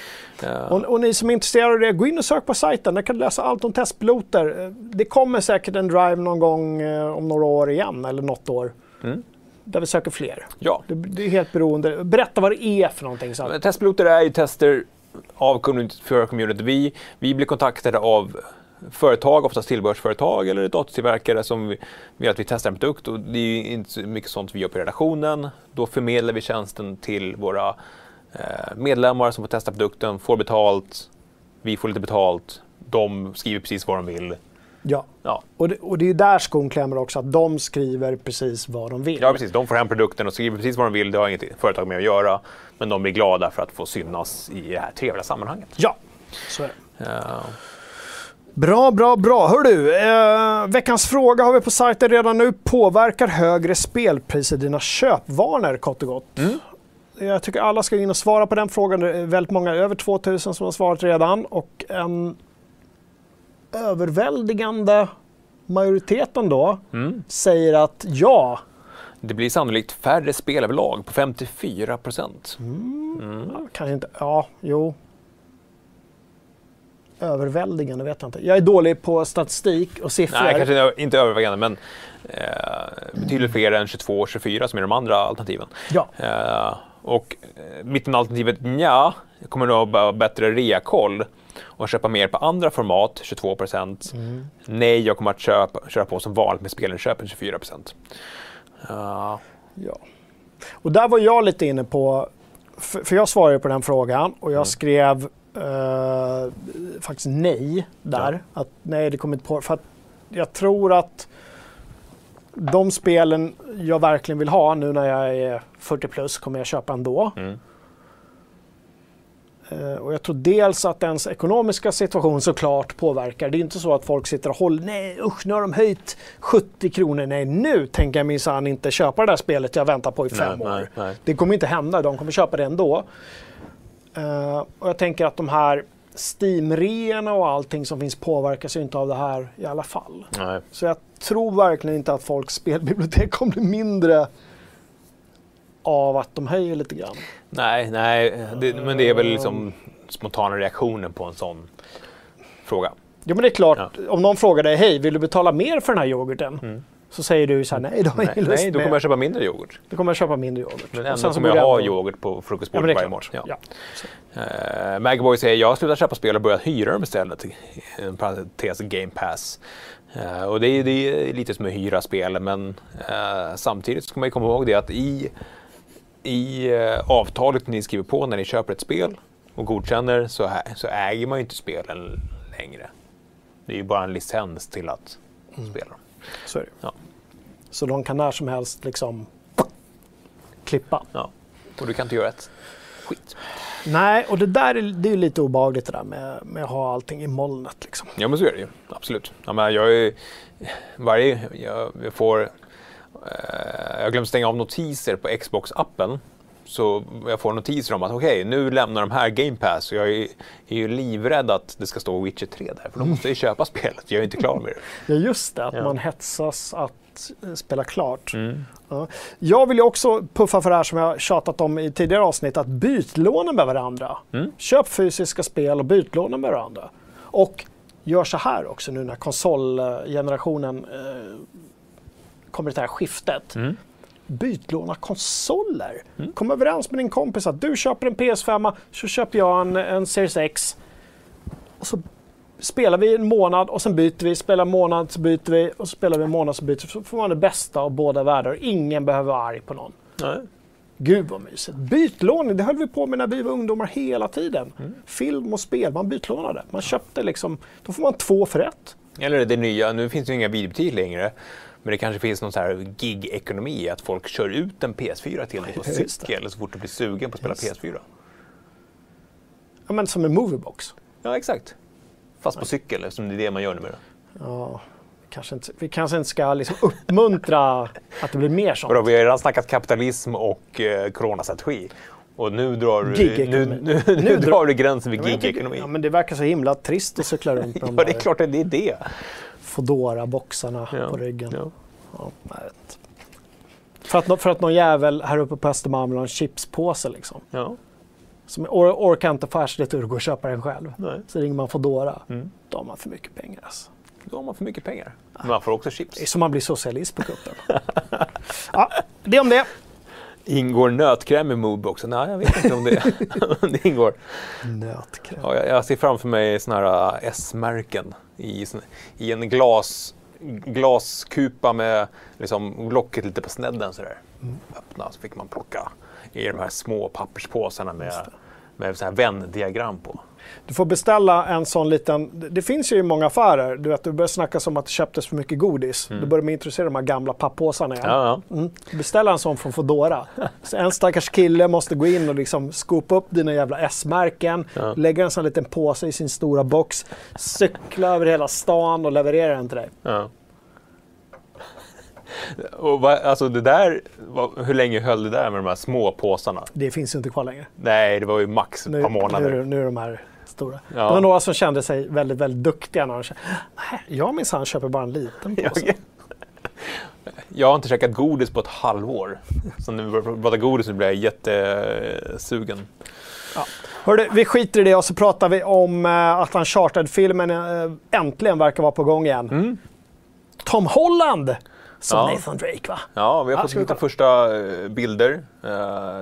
Speaker 2: Eh,
Speaker 1: Och, och ni som är intresserade av det, gå in och sök på sajten. Där kan du läsa allt om testpiloter. Eh, Det kommer säkert en drive någon gång eh, om några år igen, eller något år.
Speaker 2: Mm.
Speaker 1: Där vi söker fler.
Speaker 2: ja,
Speaker 1: Det, det är helt beroende. Berätta vad det är för någonting. Så
Speaker 2: Testpiloter är ju tester av community, för community. Vi, vi blir kontaktade av företag, oftast tillbehörsföretag eller datortillverkare som vi- vill att vi testar en produkt. Och det är inte så mycket sånt vi gör på redaktionen. Då förmedlar vi tjänsten till våra eh, medlemmar som får testa produkten, får betalt, vi får lite betalt, de skriver precis vad de vill.
Speaker 1: ja.
Speaker 2: Ja,
Speaker 1: Och, det, och det är där skon klämmer också, att de skriver precis vad de vill.
Speaker 2: ja precis. De får hem produkten och skriver precis vad de vill. Det har inget företag med att göra. Men de blir glada för att få synas i det här trevliga sammanhanget.
Speaker 1: Ja, så är det.
Speaker 2: Ja.
Speaker 1: Bra, bra, bra. Hör du, eh, veckans fråga har vi på sajten redan nu. Påverkar högre spelpriser dina köpvanor kort och gott? Jag tycker alla ska in och svara på den frågan. Det är väldigt många, över 2000 som har svarat redan. Och en överväldigande majoriteten då säger att ja.
Speaker 2: Det blir sannolikt färre spel överlag på 54 procent.
Speaker 1: Kan inte, ja, jo. Överväldigande vet jag inte. Jag är dålig på statistik och siffror.
Speaker 2: Nej, kanske inte övervägande, men eh, betydligt fler än 22 och 24 som är de andra alternativen.
Speaker 1: Ja.
Speaker 2: Eh, Och eh, mittenalternativet ja, jag kommer nog ha bättre reakoll och köpa mer på andra format, 22 procent.
Speaker 1: Mm.
Speaker 2: Nej, jag kommer att köpa, köra på som vanligt med spelinköpen, 24 procent. Uh,
Speaker 1: Ja. Och där var jag lite inne på, för, för jag svarade på den frågan och jag
Speaker 2: Mm.
Speaker 1: skrev eh, faktiskt nej där. Att nej, det kommer inte på. För att jag tror att de spelen jag verkligen vill ha nu när jag är 40 plus kommer jag köpa ändå.
Speaker 2: Mm.
Speaker 1: Eh, Och jag tror dels att ens ekonomiska situation såklart påverkar. Det är inte så att folk sitter och håller, nej usch nu har de höjt 70 kronor, nej nu tänker jag minsann inte köpa det där spelet jag väntar på i fem
Speaker 2: nej,
Speaker 1: år.
Speaker 2: nej, nej.
Speaker 1: Det kommer inte hända, de kommer köpa det ändå. Eh, och jag tänker att de här Steam-reorna och allting som finns påverkas ju inte av det här i alla fall.
Speaker 2: Nej.
Speaker 1: Så jag tror verkligen inte att folks spelbibliotek kommer bli mindre av att de höjer lite grann.
Speaker 2: Nej, nej det, men det är väl liksom spontana reaktionen på en sån fråga.
Speaker 1: Jo men det är klart, om någon frågar dig, hej vill du betala mer för den här yoghurten? Så säger du så här, nej det har jag
Speaker 2: Mm. Nej,
Speaker 1: ingen lust
Speaker 2: nej då kommer jag köpa mindre yoghurt.
Speaker 1: Då kommer jag köpa mindre yoghurt.
Speaker 2: Men ändå kommer jag
Speaker 1: det
Speaker 2: ha yoghurt på
Speaker 1: Ja,
Speaker 2: frukostbordet
Speaker 1: det är
Speaker 2: varje morgon.
Speaker 1: Ja.
Speaker 2: Uh, Magboy säger jag har slutat köpa spel och börjat hyra dem istället. En parentes Game Pass. Eh, och det är, det är lite som att hyra spel men eh, samtidigt ska man ju komma ihåg det att i, i eh, avtalet ni skriver på när ni köper ett spel och godkänner så, ä- så äger man ju inte spelen längre. Det är ju bara en licens till att spela dem.
Speaker 1: Så.
Speaker 2: Ja.
Speaker 1: Så de kan när som helst liksom klippa.
Speaker 2: Ja. Och du kan inte göra ett skit.
Speaker 1: Nej, och det där är, det är lite obehagligt det där med, med att ha allting i molnet. Liksom.
Speaker 2: Ja men så är det ju, absolut. Ja, men jag, är, varje, jag, jag får, eh, jag glömde stänga av notiser på Xbox-appen. Så jag får notiser om att okej, nu lämnar de här Game Pass. Och jag är, är ju livrädd att det ska stå Witcher 3 där. För då måste jag ju köpa spelet, jag är inte klar med det. [laughs]
Speaker 1: Ja, just det. Att
Speaker 2: Ja.
Speaker 1: man hetsas att eh, spela klart.
Speaker 2: Mm.
Speaker 1: Ja. Jag vill ju också puffa för det här som jag tjatat om i tidigare avsnitt, att bytlåna med varandra.
Speaker 2: Mm.
Speaker 1: Köp fysiska spel och bytlåna med varandra. Och gör så här också nu när konsolgenerationen eh, kommer till det här skiftet.
Speaker 2: Mm.
Speaker 1: Bytlåna konsoler. Kom överens med din kompis att du köper en PS5, så köper jag en, en Series X. Och så spelar vi en månad och sen byter vi, spelar en månad så byter vi och så spelar vi en månad så byter vi. Så får man det bästa av båda världar. Ingen behöver vara arg på någon.
Speaker 2: Nej.
Speaker 1: Gud vad mysigt. Bytlåning, det höll vi på med när vi var ungdomar hela tiden. Film och spel, man bytlånade. Man köpte liksom, då får man två för ett.
Speaker 2: Eller det nya, nu finns det ju inga videobutiker längre. Men det kanske finns någon så här gig-ekonomi, att folk kör ut en PS4 till dig på
Speaker 1: Just
Speaker 2: cykel så fort du blir sugen på att spela PS4.
Speaker 1: Ja, men som en moviebox.
Speaker 2: Ja, exakt. Fast på cykel, eftersom det är det man gör numera.
Speaker 1: Ja, kanske inte, vi kanske inte ska liksom uppmuntra att det blir mer sånt.
Speaker 2: Vadå, vi har redan snackat kapitalism och eh, coronastrategi. Och nu drar du, nu, nu, nu,
Speaker 1: Nu drar-
Speaker 2: du gränsen vid gig-ekonomi.
Speaker 1: Ja, men det verkar så himla trist att cykla runt [laughs]
Speaker 2: Ja, det är klart att det är det.
Speaker 1: Foodora-boxarna
Speaker 2: Ja,
Speaker 1: på ryggen.
Speaker 2: ja.
Speaker 1: Ja. För att, för att någon jävel här uppe på Östermalm vill ha en chipspåse liksom.
Speaker 2: Ja.
Speaker 1: Som or, orkar inte få arslet ur och gå och köpa den själv.
Speaker 2: Nej.
Speaker 1: Så ringer man Foodora.
Speaker 2: Mm.
Speaker 1: Då har man för mycket pengar alltså.
Speaker 2: Då har man för mycket pengar. Men man får också chips.
Speaker 1: Det är som man blir socialist på kuppen. ja, det om det.
Speaker 2: Ingår nötkräm i Moodboxen? Nej, jag vet inte om det, [laughs] om det ingår.
Speaker 1: Nötkräm.
Speaker 2: Ja, jag, jag ser framför mig såna här äh, S-märken i, i en glas, glaskupa med liksom, locket lite på snedden sådär. Öppna så fick man plocka i de här små papperspåsarna med, med så här vändiagram på.
Speaker 1: Du får beställa en sån liten, det- finns ju i många affärer, du vet det börjar snackas om att det köptes för mycket godis. Då börjar de introducera de här gamla papppåsarna igen.
Speaker 2: Ja, ja.
Speaker 1: Mm. Beställa en sån från Foodora. [laughs] Så en stackars kille måste gå in och liksom skopa upp dina jävla S-märken,
Speaker 2: Ja.
Speaker 1: lägga en sån liten påse i sin stora box, cykla över hela stan och leverera den till dig.
Speaker 2: Ja. Och va, alltså det där, va, hur länge höll det där med de här små påsarna?
Speaker 1: Det finns ju inte kvar längre.
Speaker 2: Nej, det var ju max ett
Speaker 1: Nu,
Speaker 2: par
Speaker 1: nu,
Speaker 2: månader.
Speaker 1: det- nu är de här stora.
Speaker 2: Ja.
Speaker 1: Det var några som kände sig väldigt, väldigt duktiga när de kände, nej, jag minsann köper bara en liten påse.
Speaker 2: Jag, har inte käkat godis på ett halvår. Så nu när vi pratar godis så blir jag jättesugen.
Speaker 1: Hörde, vi skiter i det och så pratar vi om uh, att Uncharted-filmen uh, äntligen verkar vara på gång igen.
Speaker 2: Mm.
Speaker 1: Tom Holland som
Speaker 2: Ja.
Speaker 1: Nathan Drake va?
Speaker 2: Ja, vi har
Speaker 1: Ja,
Speaker 2: fått hitta
Speaker 1: kolla?
Speaker 2: första eh, bilder.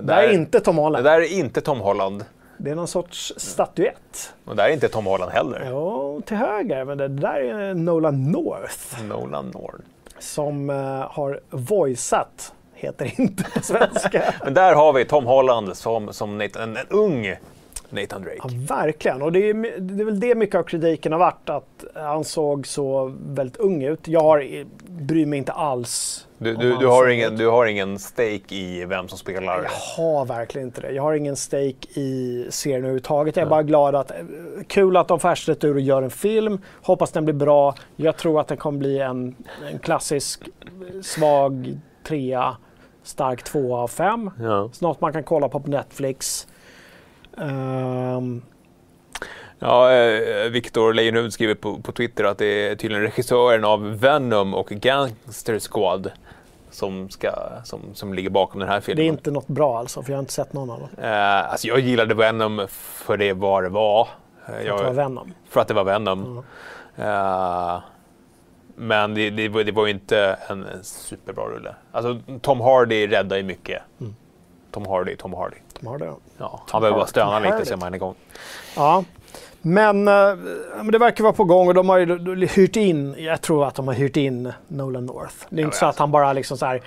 Speaker 1: Det är inte Tom Holland.
Speaker 2: där är inte Tom Holland.
Speaker 1: Det är någon sorts statyett.
Speaker 2: Och där är inte Tom Holland heller.
Speaker 1: Ja, till höger. Men det där är Nolan North
Speaker 2: Nolan North.
Speaker 1: som eh, har voiceat, heter inte på svenska. [laughs]
Speaker 2: Men där har vi Tom Holland som, som Nathan, en, en ung Nathan Drake.
Speaker 1: Ja, verkligen. Och det är, det är väl det mycket av kritiken har varit, att han såg så väldigt ung ut. Jag har, bryr mig inte alls.
Speaker 2: Du, du, du, har ingen, du har ingen stake i vem som spelar.
Speaker 1: Jag har verkligen inte det. Jag har ingen stake i serien överhuvudtaget. Jag är bara glad att, kul att de färstet ur och gör en film. Hoppas den blir bra. Jag tror att den kommer bli en, en klassisk eh, svag trea, stark tvåa av fem.
Speaker 2: Ja.
Speaker 1: Snart man kan kolla på på Netflix. Ehm,
Speaker 2: Ja, eh, Victor Leijonhufvud skriver på, på Twitter att det är tydligen regissören av Venom och Gangster Squad som, ska, som, som ligger bakom den här
Speaker 1: det är
Speaker 2: filmen.
Speaker 1: inte något bra alltså, för jag har inte sett någon av dem.
Speaker 2: Eh, alltså jag gillade Venom för det var det var. Eh,
Speaker 1: För
Speaker 2: jag,
Speaker 1: att det var Venom.
Speaker 2: för att det var Venom. Eh, men det, det, var- det var ju inte en, en superbra rulle. Alltså Tom Hardy räddar ju mycket.
Speaker 1: Mm.
Speaker 2: Tom Hardy, Tom Hardy.
Speaker 1: De har det.
Speaker 2: Ja, han behöver bara
Speaker 1: Hardy,
Speaker 2: stöna
Speaker 1: Tom
Speaker 2: lite
Speaker 1: Hardy.
Speaker 2: så är man igång.
Speaker 1: Ja, men, eh, men det verkar vara på gång och de har ju hyrt in, jag tror att de har hyrt in Nolan North. Det är inte
Speaker 2: men
Speaker 1: så att han bara liksom så här,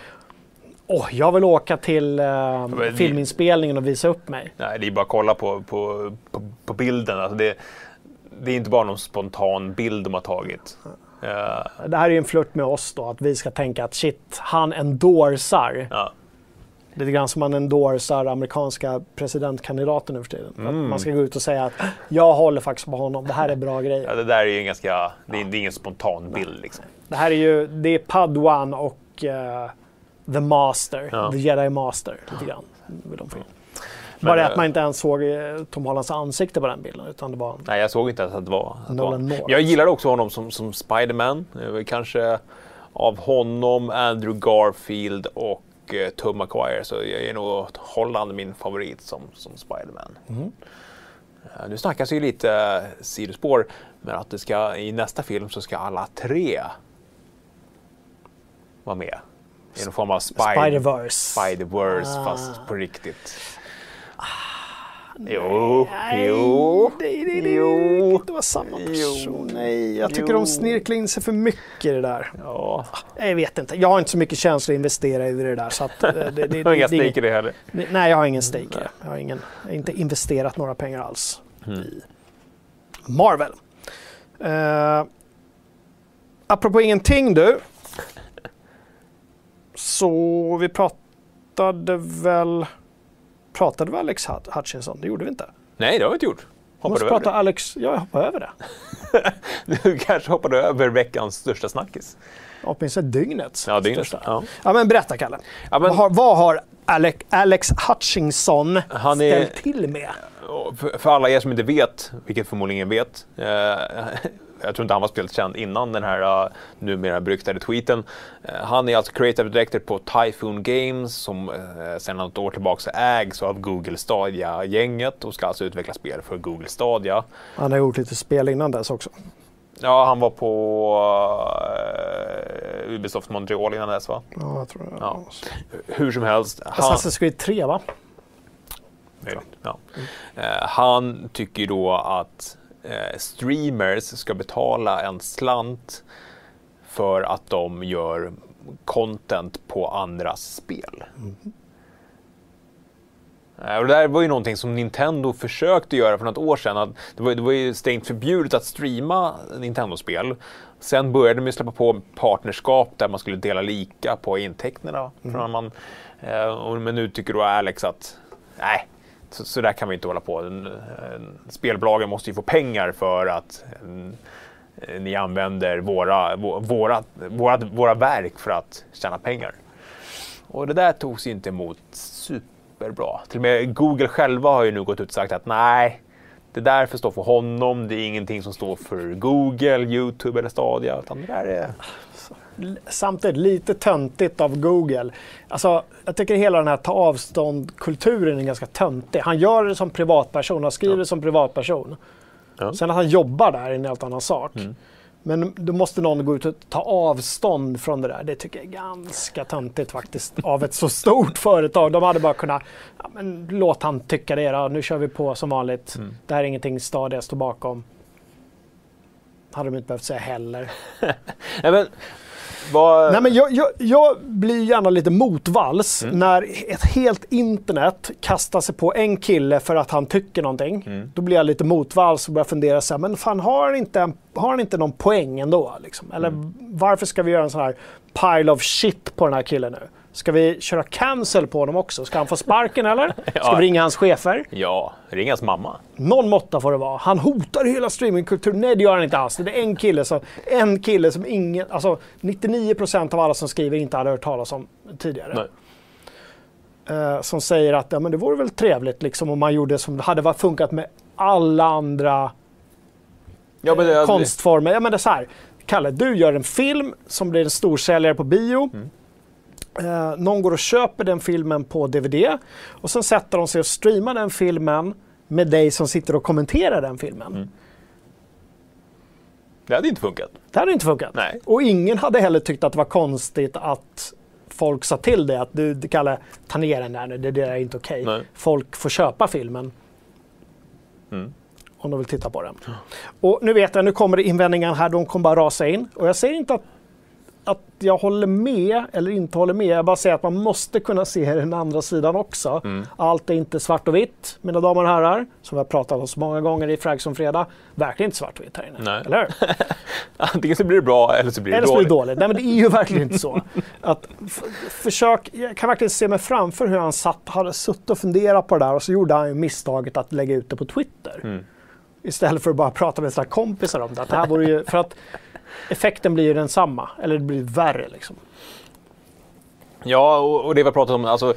Speaker 1: åh, jag vill åka till eh, filminspelningen och visa upp mig.
Speaker 2: Nej, det är bara att kolla på, på, på, på bilden. Alltså det, det är inte bara någon spontan bild de har tagit. Eh,
Speaker 1: Det här är ju en flört med oss då, att vi ska tänka att shit, han endorsar.
Speaker 2: ja.
Speaker 1: Lite grann som man endorsar amerikanska presidentkandidaten nu för tiden. Att
Speaker 2: Mm.
Speaker 1: man ska gå ut och säga att jag håller faktiskt på honom, det här är bra grejer.
Speaker 2: Ja, det där är ju en ganska, det är, det är ingen spontan bild liksom.
Speaker 1: Det här är ju, det är Padawan och eh, The Master,
Speaker 2: Ja.
Speaker 1: The Jedi Master lite grann. Vill de få in.
Speaker 2: Men,
Speaker 1: Bara det
Speaker 2: eh,
Speaker 1: att man inte ens såg eh, Tom Hollands ansikte på den bilden utan det var
Speaker 2: Nej, jag såg inte ens att det var... Att var.
Speaker 1: Nolan North.
Speaker 2: Jag gillade också honom som, som Spiderman. Var Kanske av honom, Andrew Garfield och eh, Tom McGuire. Så jag är nog Holland min favorit som, som Spiderman.
Speaker 1: Mm.
Speaker 2: Eh, Nu snackas ju lite eh, sidospår, men att det ska, i nästa film så ska alla tre vara med. I någon form av Spider-
Speaker 1: Spider-Verse.
Speaker 2: Spider-Verse
Speaker 1: Ah.
Speaker 2: fast på riktigt. Jo, jo,
Speaker 1: Nej, nej, nej,
Speaker 2: jo.
Speaker 1: det var samma
Speaker 2: Jo.
Speaker 1: person. Nej, jag tycker
Speaker 2: Jo.
Speaker 1: de snirklar in sig för mycket i det där.
Speaker 2: Ja,
Speaker 1: Jag vet inte, jag har inte så mycket känsla att investera i det där. Så att, eh, det, det, [laughs] det,
Speaker 2: har inga stake i det heller.
Speaker 1: Nej, jag har ingen stake i det. Jag har, ingen, jag har inte investerat några pengar alls i Marvel. Uh, apropå ingenting du. Så vi pratade väl... Pratade vi Alex Hut- Hutchinson? Det gjorde vi inte.
Speaker 2: Nej, det har vi inte gjort. Hoppade
Speaker 1: måste prata Alex... Ja, jag hoppade över det.
Speaker 2: det? [laughs] Du kanske hoppade över veckans största snackis.
Speaker 1: Åtminstone dygnets
Speaker 2: Ja, dygnets.
Speaker 1: största.
Speaker 2: Ja.
Speaker 1: Ja, men berätta Kalle.
Speaker 2: Ja, men-
Speaker 1: vad, har, vad har Alex, Alex Hutchinson
Speaker 2: Han är-
Speaker 1: ställt till med?
Speaker 2: För, alla er som inte vet, vilket förmodligen vet, eh, jag tror inte han var speciellt känd innan den här uh, numera beryktade tweeten. Eh, han är alltså creative director på Typhoon Games som uh, sedan något år tillbaka ägs av Google Stadia-gänget och ska alltså utveckla spel för Google Stadia.
Speaker 1: Han har gjort lite spel innan dess också.
Speaker 2: Ja, han var på uh, Ubisoft Montreal innan dess va?
Speaker 1: Ja, jag tror det.
Speaker 2: Ja. Hur som helst. Han,
Speaker 1: Assassin's Creed 3 va?
Speaker 2: Ja. Eh, han tycker då att streamers ska betala en slant för att de gör content på andras spel. Eh, Och det där var ju någonting som Nintendo försökte göra för något år sedan. Att det, var, det var ju strängt förbjudet att streama Nintendo-spel. Sen började de ju släppa på partnerskap där man skulle dela lika på intäkterna. Från man, eh, men nu tycker då Alex att nej, så, så där kan vi inte hålla på. En, en, spelbolagen måste ju få pengar för att en, eh, ni använder våra, våra, våra, våra verk för att tjäna pengar. Och det där togs ju inte emot superbra. Till och med Google själva har ju nu gått ut och sagt att nej, det där får stå för honom. Det är ingenting som står för Google, YouTube eller Stadia. Utan det där är...
Speaker 1: Samtidigt lite töntigt av Google. Alltså, jag tycker hela den här ta avstånd-kulturen är ganska töntig. Han gör det som privatperson, han skriver det som privatperson.
Speaker 2: Ja.
Speaker 1: Sen att han jobbar där är en helt annan sak. Men då måste någon gå ut och ta avstånd från det där. Det tycker jag är ganska töntigt faktiskt av ett så stort företag. De hade bara kunnat, ja, men låt han tycka det då. Nu kör vi på som vanligt.
Speaker 2: Mm.
Speaker 1: Det här är ingenting Stadia står bakom. Hade de inte behövt säga heller. [laughs]
Speaker 2: Nej, men, vad...
Speaker 1: Nej, men jag, jag, jag blir gärna lite motvalls
Speaker 2: Mm.
Speaker 1: när ett helt internet kastar sig på en kille för att han tycker någonting.
Speaker 2: Mm.
Speaker 1: Då blir jag lite motvalls och börjar fundera så här, men fan har han inte, har han inte någon poäng ändå? Liksom? Eller
Speaker 2: Mm.
Speaker 1: varför ska vi göra en sån här pile of shit på den här killen nu? Ska vi köra cancel på honom också? Ska han få sparken eller? [laughs] Ska
Speaker 2: Ja.
Speaker 1: vi ringa hans chefer?
Speaker 2: Ja, ring hans mamma.
Speaker 1: Någon måtta får det vara. Han hotar hela streamingkulturen. Nej, det gör han inte alls. Det är en kille som, en kille som ingen, alltså 99% av alla som skriver inte hade hört talas om tidigare.
Speaker 2: Nej.
Speaker 1: Eh, som säger att ja, men det vore väl trevligt liksom, om man gjorde som det hade funkat med alla andra
Speaker 2: Ja, men det,
Speaker 1: konstformer. Ja, men det är så här. Kalle, du gör en film som blir en storsäljare på bio.
Speaker 2: Mm.
Speaker 1: Eh, någon går och köper den filmen på DVD och sen sätter de sig och streamar den filmen med dig som sitter och kommenterar den filmen.
Speaker 2: Mm. det hade inte funkat.
Speaker 1: Det hade inte funkat.
Speaker 2: Nej.
Speaker 1: Och ingen hade heller tyckt att det var konstigt att folk sa till dig att du, Kalle, ta ner den där nu, det där är inte okej.
Speaker 2: Nej.
Speaker 1: Folk får köpa filmen.
Speaker 2: Mm.
Speaker 1: Om de vill titta på den. Och nu vet jag, nu kommer det invändningar här, de kommer bara rasa in. Och jag säger inte att, att jag håller med eller inte håller med. Jag bara säger att man måste kunna se den andra sidan också.
Speaker 2: Mm.
Speaker 1: Allt är inte svart och vitt, mina damer och herrar. Som vi har pratat om så många gånger i Frag som fredag. Verkligen inte svart och vitt här inne.
Speaker 2: Nej.
Speaker 1: Eller hur? [laughs]
Speaker 2: Antingen så blir det bra eller så blir det
Speaker 1: Eller så blir det
Speaker 2: dåligt.
Speaker 1: dåligt. Nej, men det är ju verkligen inte så. [laughs] Att försök, jag kan verkligen se mig framför hur han satt, hade suttit och funderat på det där och så gjorde han ju misstaget att lägga ut det på Twitter.
Speaker 2: Mm.
Speaker 1: Istället för att bara prata med sina kompisar om det. Att det här vore ju, för att effekten blir ju densamma, eller det blir värre liksom.
Speaker 2: Ja, och, och det vi har pratat om, alltså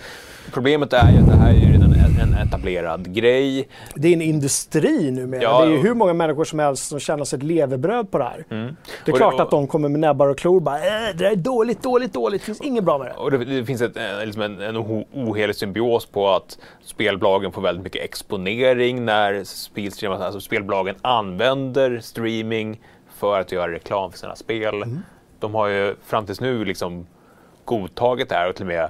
Speaker 2: problemet är ju att det här är ju redan en, etablerad grej.
Speaker 1: Det är en industri numera.
Speaker 2: Ja,
Speaker 1: det är ju
Speaker 2: och-
Speaker 1: hur många människor som helst som tjänar sitt levebröd på det här. Det är
Speaker 2: Mm. Och
Speaker 1: klart
Speaker 2: det-
Speaker 1: att de kommer med näbbar och klor och bara äh, det där är dåligt, dåligt, dåligt. Det finns inget bra med det.
Speaker 2: Och det, det finns ett, eh, liksom en, en ohelig symbios på att spelbolagen får väldigt mycket exponering när. Alltså spelbolagen använder streaming för att göra reklam för sina spel.
Speaker 1: Mm.
Speaker 2: De har ju fram tills nu liksom godtagit det här och till och med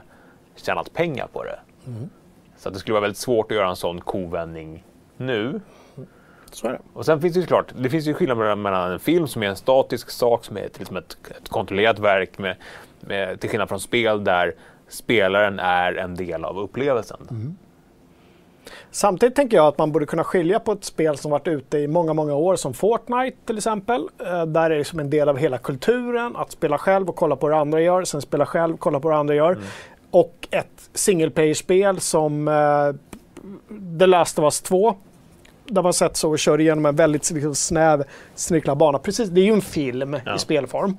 Speaker 2: tjänat pengar på det.
Speaker 1: Mm.
Speaker 2: Så att det skulle vara väldigt svårt att göra en sån kovändning nu.
Speaker 1: Så är det.
Speaker 2: Och sen finns det ju klart, det finns ju skillnad mellan- en film som är en statisk sak, som är liksom ett, ett kontrollerat verk, med, med, till skillnad från spel där spelaren är en del av upplevelsen.
Speaker 1: Samtidigt tänker jag att man borde kunna skilja på ett spel som varit ute i många, många år som Fortnite till exempel. Eh, Där är det som en del av hela kulturen att spela själv och kolla på vad andra gör, sen spela själv och kolla på vad andra gör. Och ett single player-spel som eh, The Last of Us 2. Där man sett så och kör igenom en väldigt liksom, snäv, snirklad bana. Precis, det är ju en film
Speaker 2: Ja.
Speaker 1: i spelform.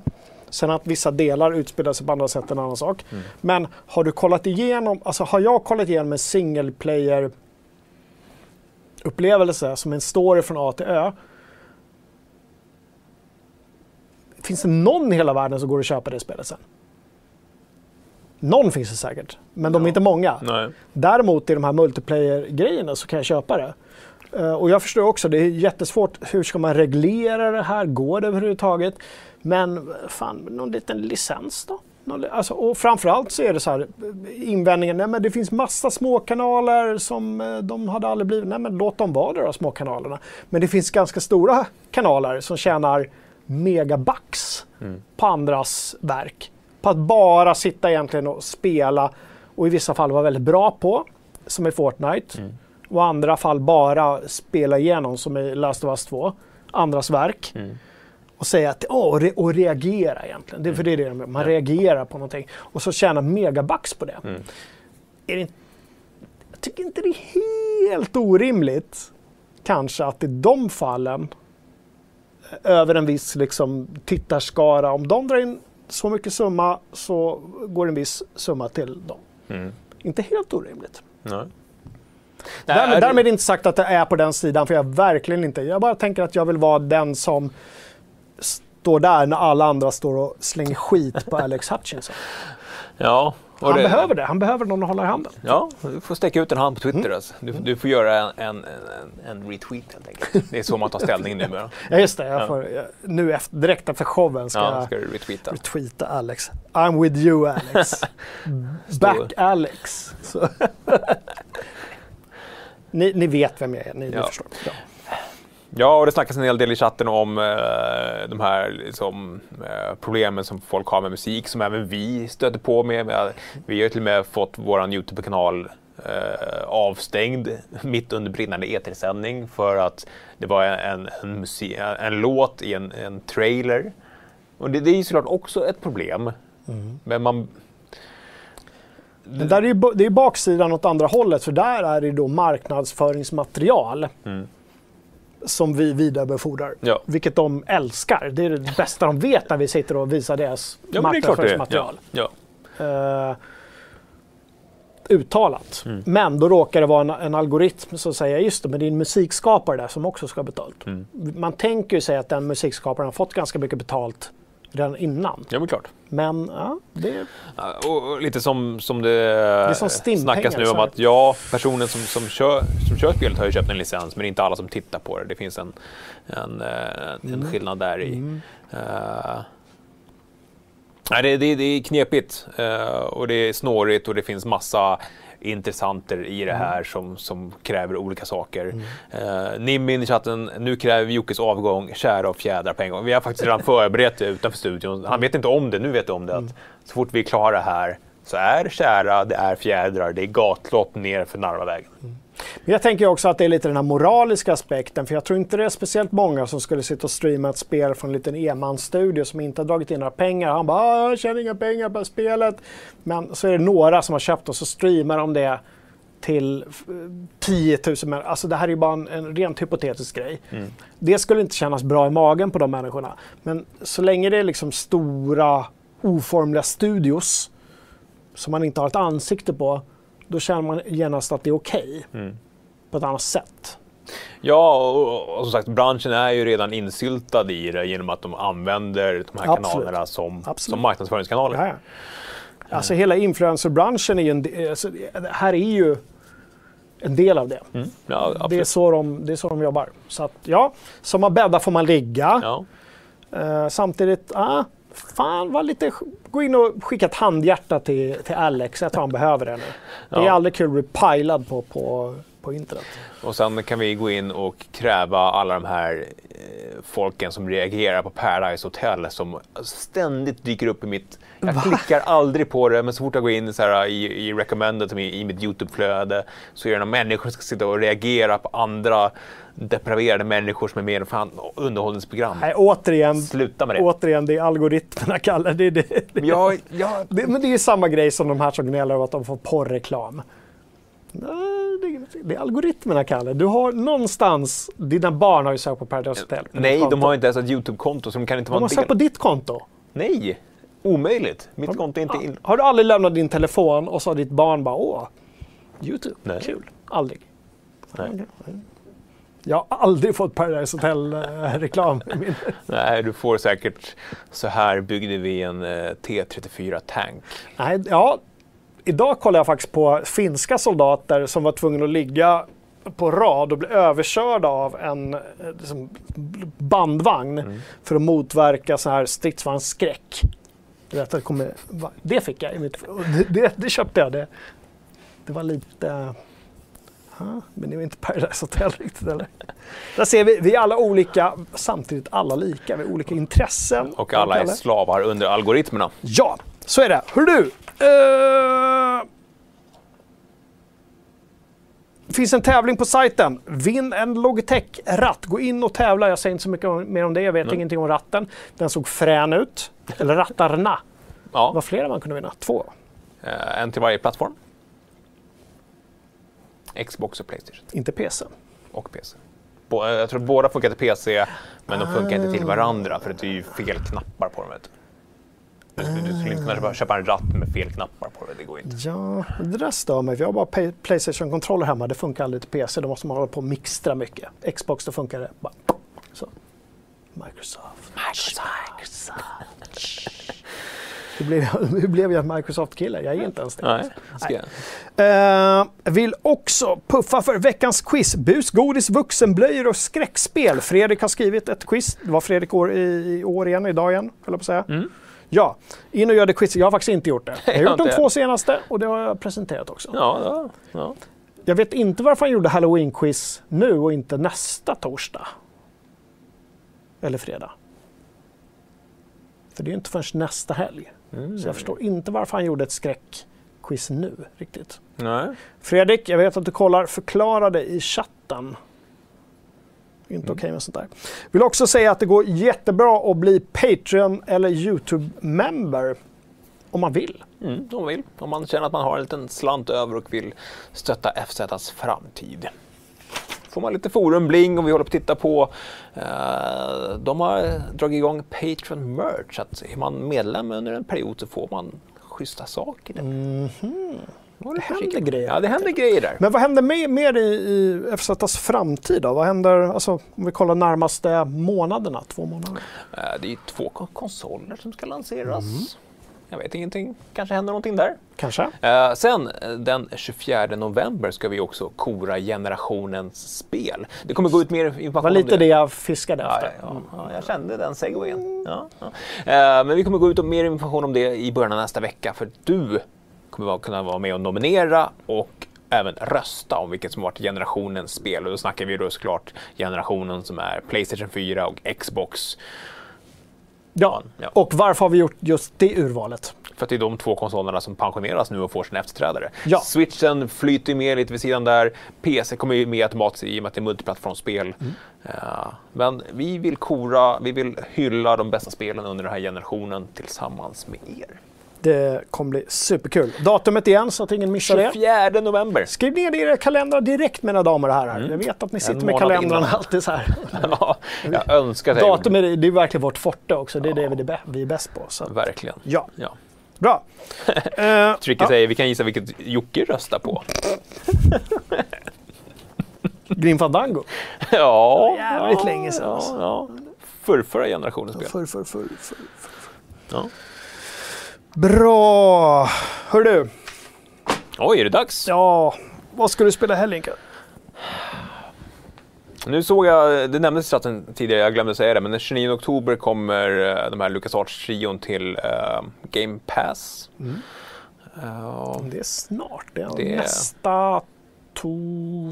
Speaker 1: Sen att vissa delar utspelar sig på andra sätt är en annan sak. Men har du kollat igenom, alltså har jag kollat igenom en single player upplevelse som en story från A till Ö. Finns det någon i hela världen som går att köpa det spelet sen? Någon finns det säkert, men de är inte många.
Speaker 2: Nej.
Speaker 1: Däremot i de här multiplayer-grejerna så kan jag köpa det. Eh, och jag förstår också, det är jättesvårt. Hur ska man reglera det här? Går det överhuvudtaget? Men fan, någon liten licens då? Någon Alltså, och framförallt så är det så här invändningen, nej men det finns massa småkanaler som eh, de hade aldrig blivit, nej men låt dem vara det då, småkanalerna. Men det finns ganska stora kanaler som tjänar megabucks på andras verk. På att bara sitta egentligen och spela och i vissa fall vara väldigt bra på, som i Fortnite. Och i andra fall bara spela igenom, som i Last of Us 2, andras verk. Och säga att, åh, och, re- och reagera egentligen. Det, för det är det de gör. man reagerar på någonting. Och så tjäna megabucks på det. Är det inte, jag tycker inte det är helt orimligt, kanske, att i de fallen eh, över en viss liksom, tittarskara, om de drar in så mycket summa så går en viss summa till dem.
Speaker 2: Mm.
Speaker 1: Inte helt orimligt.
Speaker 2: Nej.
Speaker 1: Därmed,
Speaker 2: det-
Speaker 1: därmed inte sagt att det är på den sidan, för jag verkligen inte. Jag bara tänker att jag vill vara den som står där när alla andra står och slänger skit på [laughs] Alex Hutchinson.
Speaker 2: Ja, Och
Speaker 1: Han
Speaker 2: det-
Speaker 1: behöver det. Han behöver någon att hålla i handen.
Speaker 2: Ja, du får sträcka ut en hand på Twitter.
Speaker 1: Mm.
Speaker 2: Alltså. Du, du får göra en, en, en, en retweet helt enkelt. Det är så man tar ställning numera. [laughs]
Speaker 1: Ja, just det. Jag
Speaker 2: Ja.
Speaker 1: får, jag, nu efter, direkt efter showen ska
Speaker 2: Ja,
Speaker 1: jag
Speaker 2: ska du retweeta.
Speaker 1: retweeta Alex. I'm with you Alex. [laughs] Back Alex. Så. ni, ni vet vem jag är, ni, ni
Speaker 2: Ja.
Speaker 1: förstår. Ja.
Speaker 2: Ja, och det snackas en hel del i chatten om eh, de här liksom, eh, problemen som folk har med musik, som även vi stöter på med. vi har ju till och med fått vår YouTube-kanal eh, avstängd mitt under brinnande etersändning för att det var en, en, en låt i en, en trailer. Och det, det är ju såklart också ett problem. Men man...
Speaker 1: Men där är ju, det är baksidan åt andra hållet, för där är det då marknadsföringsmaterial
Speaker 2: Mm.
Speaker 1: Som vi vidarebefordrar.
Speaker 2: Ja.
Speaker 1: Vilket de älskar. Det är det bästa de vet när vi sitter och visar deras
Speaker 2: Ja, är. Ja,
Speaker 1: marknadsföringsmaterial.
Speaker 2: ja.
Speaker 1: eh, uttalat.
Speaker 2: Mm.
Speaker 1: Men då råkar det vara en, en algoritm som säger just det, men det är en musikskapare där som också ska ha betalt.
Speaker 2: Mm.
Speaker 1: Man tänker ju sig att den musikskaparen har fått ganska mycket betalt redan innan.
Speaker 2: ja, men klart.
Speaker 1: Men ja, det,
Speaker 2: Och, lite som, som det,
Speaker 1: är som
Speaker 2: snackas nu om att ja, personen som, som, kör, som kör spelet har ju köpt en licens men inte alla som tittar på det. Det finns en, en, eh, en
Speaker 1: Mm.
Speaker 2: skillnad där i. Eh, nej, det, det, det är knepigt eh, och det är snårigt och det finns massa intressanter i det här som, som kräver olika saker. Uh, Nimmin i chatten, nu kräver Jockes avgång, kära och fjädrar på en gång. Vi har faktiskt redan [laughs] förberett det utanför studion. Han vet inte om det, nu vet jag om det. Att så fort vi är klara här så är det kära, det är fjädrar, det är gatlopp ner för Narvavägen.
Speaker 1: Men jag tänker också att det är lite den här moraliska aspekten, för jag tror inte det är speciellt många som skulle sitta och streama ett spel från en liten enmansstudio som inte har dragit in några pengar. Han bara "Ah, “jag tjänar inga pengar på spelet”. Men så är det några som har köpt och så streamar de det till eh, 10 000 människor. Alltså det här är ju bara en, en rent hypotetisk grej. Det skulle inte kännas bra i magen på de människorna. Men så länge det är liksom stora oformliga studios som man inte har ett ansikte på, då känner man genast att det är okej. På ett annat sätt.
Speaker 2: Ja, och, och som sagt, branschen är ju redan insyltad i det genom att de använder de här
Speaker 1: Absolut.
Speaker 2: kanalerna som,
Speaker 1: Absolut.
Speaker 2: som marknadsföringskanaler.
Speaker 1: Ja, ja. Alltså hela influencerbranschen är ju en, de- alltså, här är ju en del av det.
Speaker 2: Ja,
Speaker 1: Det är, så de, det är så de jobbar. Så att, ja, som man bäddar får man ligga.
Speaker 2: Ja.
Speaker 1: Eh, samtidigt, ah, fan var lite, gå in och skicka ett handhjärta till, till Alex. Jag tror han behöver det nu. Det är
Speaker 2: Ja.
Speaker 1: aldrig kul att bli pilad på, på, på internet.
Speaker 2: Och sen kan vi gå in och kräva alla de här eh, folken som reagerar på Paradise Hotel som ständigt dyker upp i mitt... Jag klickar aldrig på det, men så fort jag går in så här, i, i recommended i, i mitt YouTube-flöde så är det några människor som ska sitta och reagera på andra depraverade människor som är med i underhållningsprogram.
Speaker 1: Nej, återigen,
Speaker 2: Sluta med det.
Speaker 1: återigen, det är algoritmerna kallar det. det, det.
Speaker 2: Ja, ja,
Speaker 1: Det, men det är samma grej som de här som gnäller över att de får porrreklam. Nej, Det, det är algoritmerna, Kalle. Du har någonstans... Dina barn har ju sökt på Paradise Hotel.
Speaker 2: nej, de har inte ens ett YouTube-konto så de kan inte
Speaker 1: De
Speaker 2: vara
Speaker 1: har
Speaker 2: en
Speaker 1: sökt på ditt konto.
Speaker 2: Nej, omöjligt. Mitt konto är inte in.
Speaker 1: Har du aldrig lämnat din telefon och så har ditt barn bara åh, YouTube,
Speaker 2: Nej.
Speaker 1: kul. Aldrig.
Speaker 2: Nej.
Speaker 1: Jag har aldrig fått Paradise Hotel-reklam. min-
Speaker 2: Nej, du får säkert så här byggde vi en eh, T34 Tank.
Speaker 1: Nej, ja, idag kollade jag faktiskt på finska soldater som var tvungna att ligga på rad och bli överkörda av en eh, liksom, bandvagn för att motverka så här stridsvagnsskräck. Det, kommer, det fick jag i mitt... och Det, det, det köpte jag. Det, det var lite... Ja, men det var inte Paradise Hotel riktigt eller? Där ser vi, vi är alla olika, samtidigt alla lika. Vi har olika intressen.
Speaker 2: Och alla är slavar under algoritmerna.
Speaker 1: Ja, så är det. Hör du! Eh, Det finns en tävling på sajten. Vinn en Logitech-ratt. Gå in och tävla. Jag säger inte så mycket mer om det. Jag vet ingenting om ratten. Den såg frän ut. Eller rattarna. Det
Speaker 2: Ja,
Speaker 1: var flera man kunde vinna. Två.
Speaker 2: eh, en till varje plattform. Xbox och Playstation.
Speaker 1: Inte PC.
Speaker 2: Och PC. Bå- eh, Jag tror båda funkar till PC, men de funkar inte till varandra för det är ju fel knappar på dem. Du. Du, du, du skulle inte kunna köpa- köpa en ratt med fel knappar på det, det går inte.
Speaker 1: Ja, det där stör mig. för Jag har bara Playstation-kontroller hemma. Det funkar aldrig till PC. Då måste man hålla på och mixtra mycket. Xbox, då funkar det bara så. Microsoft. Microsoft. Det blev, nu blev jag Microsoft-kille. Jag är inte ens det.
Speaker 2: Nej, jag.
Speaker 1: Eh, vill också puffa för veckans quiz. Bus, godis, vuxenblöjor och skräckspel. Fredrik har skrivit ett quiz. Det var Fredrik år, i, i år igen, idag igen, höll jag på att säga.
Speaker 2: Mm.
Speaker 1: Ja, in och gör det quizet. Jag har faktiskt inte gjort det. Jag har [laughs] gjort de två senaste och det har jag presenterat också.
Speaker 2: Ja, ja, ja.
Speaker 1: Jag vet inte varför han gjorde Halloween-quiz nu och inte nästa torsdag. Eller fredag. För det är ju inte förrän nästa helg.
Speaker 2: Mm.
Speaker 1: Så jag förstår inte varför han gjorde ett skräckquiz nu riktigt.
Speaker 2: Nej.
Speaker 1: Fredrik, jag vet att du kollar, förklara det i chatten. Inte okej med sånt där. Vill också säga att det går jättebra att bli Patreon eller YouTube-member om man vill.
Speaker 2: Mm, om man vill. Om man känner att man har en liten slant över och vill stötta FZs framtid. Får man lite forumbling och vi håller på att titta på. Eh, de har dragit igång Patreon merch. Att är man medlem under en period så får man schyssta saker. Var
Speaker 1: Det händer grejer.
Speaker 2: Ja, det händer grejer där.
Speaker 1: Men vad händer mer i, i FZs framtid då? Vad händer, alltså, om vi kollar närmaste månaderna, två månader?
Speaker 2: Eh, det är två kon- konsoler som ska lanseras. Jag vet ingenting. Kanske händer någonting där.
Speaker 1: Kanske?
Speaker 2: Eh, sen eh, den 24 november ska vi också kora generationens spel. Det kommer gå ut mer information
Speaker 1: Det var lite det jag fiskade
Speaker 2: Ja,
Speaker 1: efter.
Speaker 2: ja, ja, jag kände den segwayen. Ja, ja. Eh, men vi kommer gå ut med mer information om det i början av nästa vecka för du kommer vara- kunna vara med och nominera och även rösta om vilket som varit generationens spel. Och då snackar vi då såklart generationen som är Playstation 4 och Xbox.
Speaker 1: Ja.
Speaker 2: Ja.
Speaker 1: Och varför har vi gjort just det urvalet?
Speaker 2: För att det är de två konsolerna som pensioneras nu och får sin efterträdare.
Speaker 1: Ja.
Speaker 2: Switchen flyter med lite vid sidan där. PC kommer ju med automatiskt i och med att det är multiplattformsspel.
Speaker 1: Mm.
Speaker 2: Ja, men vi vill kora, vi vill hylla de bästa spelen under den här generationen tillsammans med er.
Speaker 1: Det kommer bli superkul. Datumet igen så att ingen missar det.
Speaker 2: 24 november.
Speaker 1: Skriv ner det i era kalendrar direkt mina damer och herrar. Jag vet att ni sitter med kalendrarna alltid så här. [laughs]
Speaker 2: Ja, jag önskar jag
Speaker 1: Datum är, det är verkligen vårt forte också. Det är det vi är bä- vi är bäst på. Så.
Speaker 2: Verkligen.
Speaker 1: Ja,
Speaker 2: Ja.
Speaker 1: bra. [laughs] Eh,
Speaker 2: Tricky
Speaker 1: ja,
Speaker 2: säger vi kan gissa vilket Jocke röstar på. [laughs]
Speaker 1: Grim Fandango.
Speaker 2: ja,
Speaker 1: Jävligt
Speaker 2: ja,
Speaker 1: länge sedan,
Speaker 2: Ja,
Speaker 1: alltså.
Speaker 2: ja. Förrförra generationens spel.
Speaker 1: Förr, förr, förr, förr.
Speaker 2: Ja.
Speaker 1: Bra! Hör du,
Speaker 2: Oj, är det dags?
Speaker 1: ja, vad ska du spela helgen? Kalle?
Speaker 2: Nu såg jag, det nämndes i chatten tidigare, jag glömde säga det, men den 29 oktober kommer eh, de här LucasArts-trion till eh, Game Pass. Eh,
Speaker 1: Det är snart. Det är,
Speaker 2: Det är-
Speaker 1: nästa to...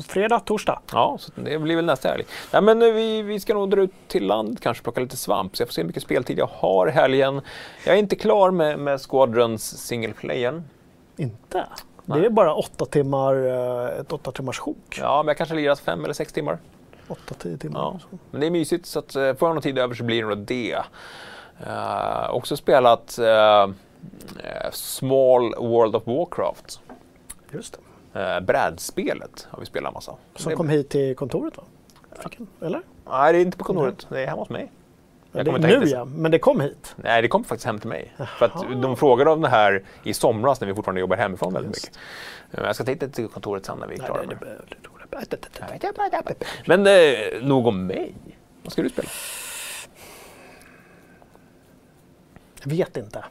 Speaker 1: fredag, torsdag.
Speaker 2: ja, så det blir väl nästa helg. Nej, men eh, vi, vi ska nog dra ut till land, kanske plocka lite svamp, så jag får se hur mycket speltid jag har helgen. Jag är inte klar med, med Squadrons single playen.
Speaker 1: Inte?
Speaker 2: Nej.
Speaker 1: Det är bara åtta timmar, eh, ett åtta timmars sjok.
Speaker 2: Ja, men jag kanske lirat fem eller sex timmar.
Speaker 1: Åtta, tio timmar.
Speaker 2: Ja, men det är mysigt så att eh, får jag någon tid över så blir det nog det. Uh, också spelat eh, Small World of Warcraft.
Speaker 1: Just det.
Speaker 2: Uh, brädspelet har vi spelat massa.
Speaker 1: Som kom hit till kontoret va? En, eller?
Speaker 2: Nej, det är inte på kontoret. Det är hemma hos mig.
Speaker 1: Ja, det, nu ja, men det kom hit.
Speaker 2: Nej, det kom faktiskt hem till mig. För att de frågade om det här i somras när vi fortfarande jobbar hemifrån väldigt
Speaker 1: Just.
Speaker 2: mycket. Men jag ska ta hit det till kontoret sen när vi är klara. med det, Men eh, nog om mig. Vad ska du spela?
Speaker 1: Jag vet inte.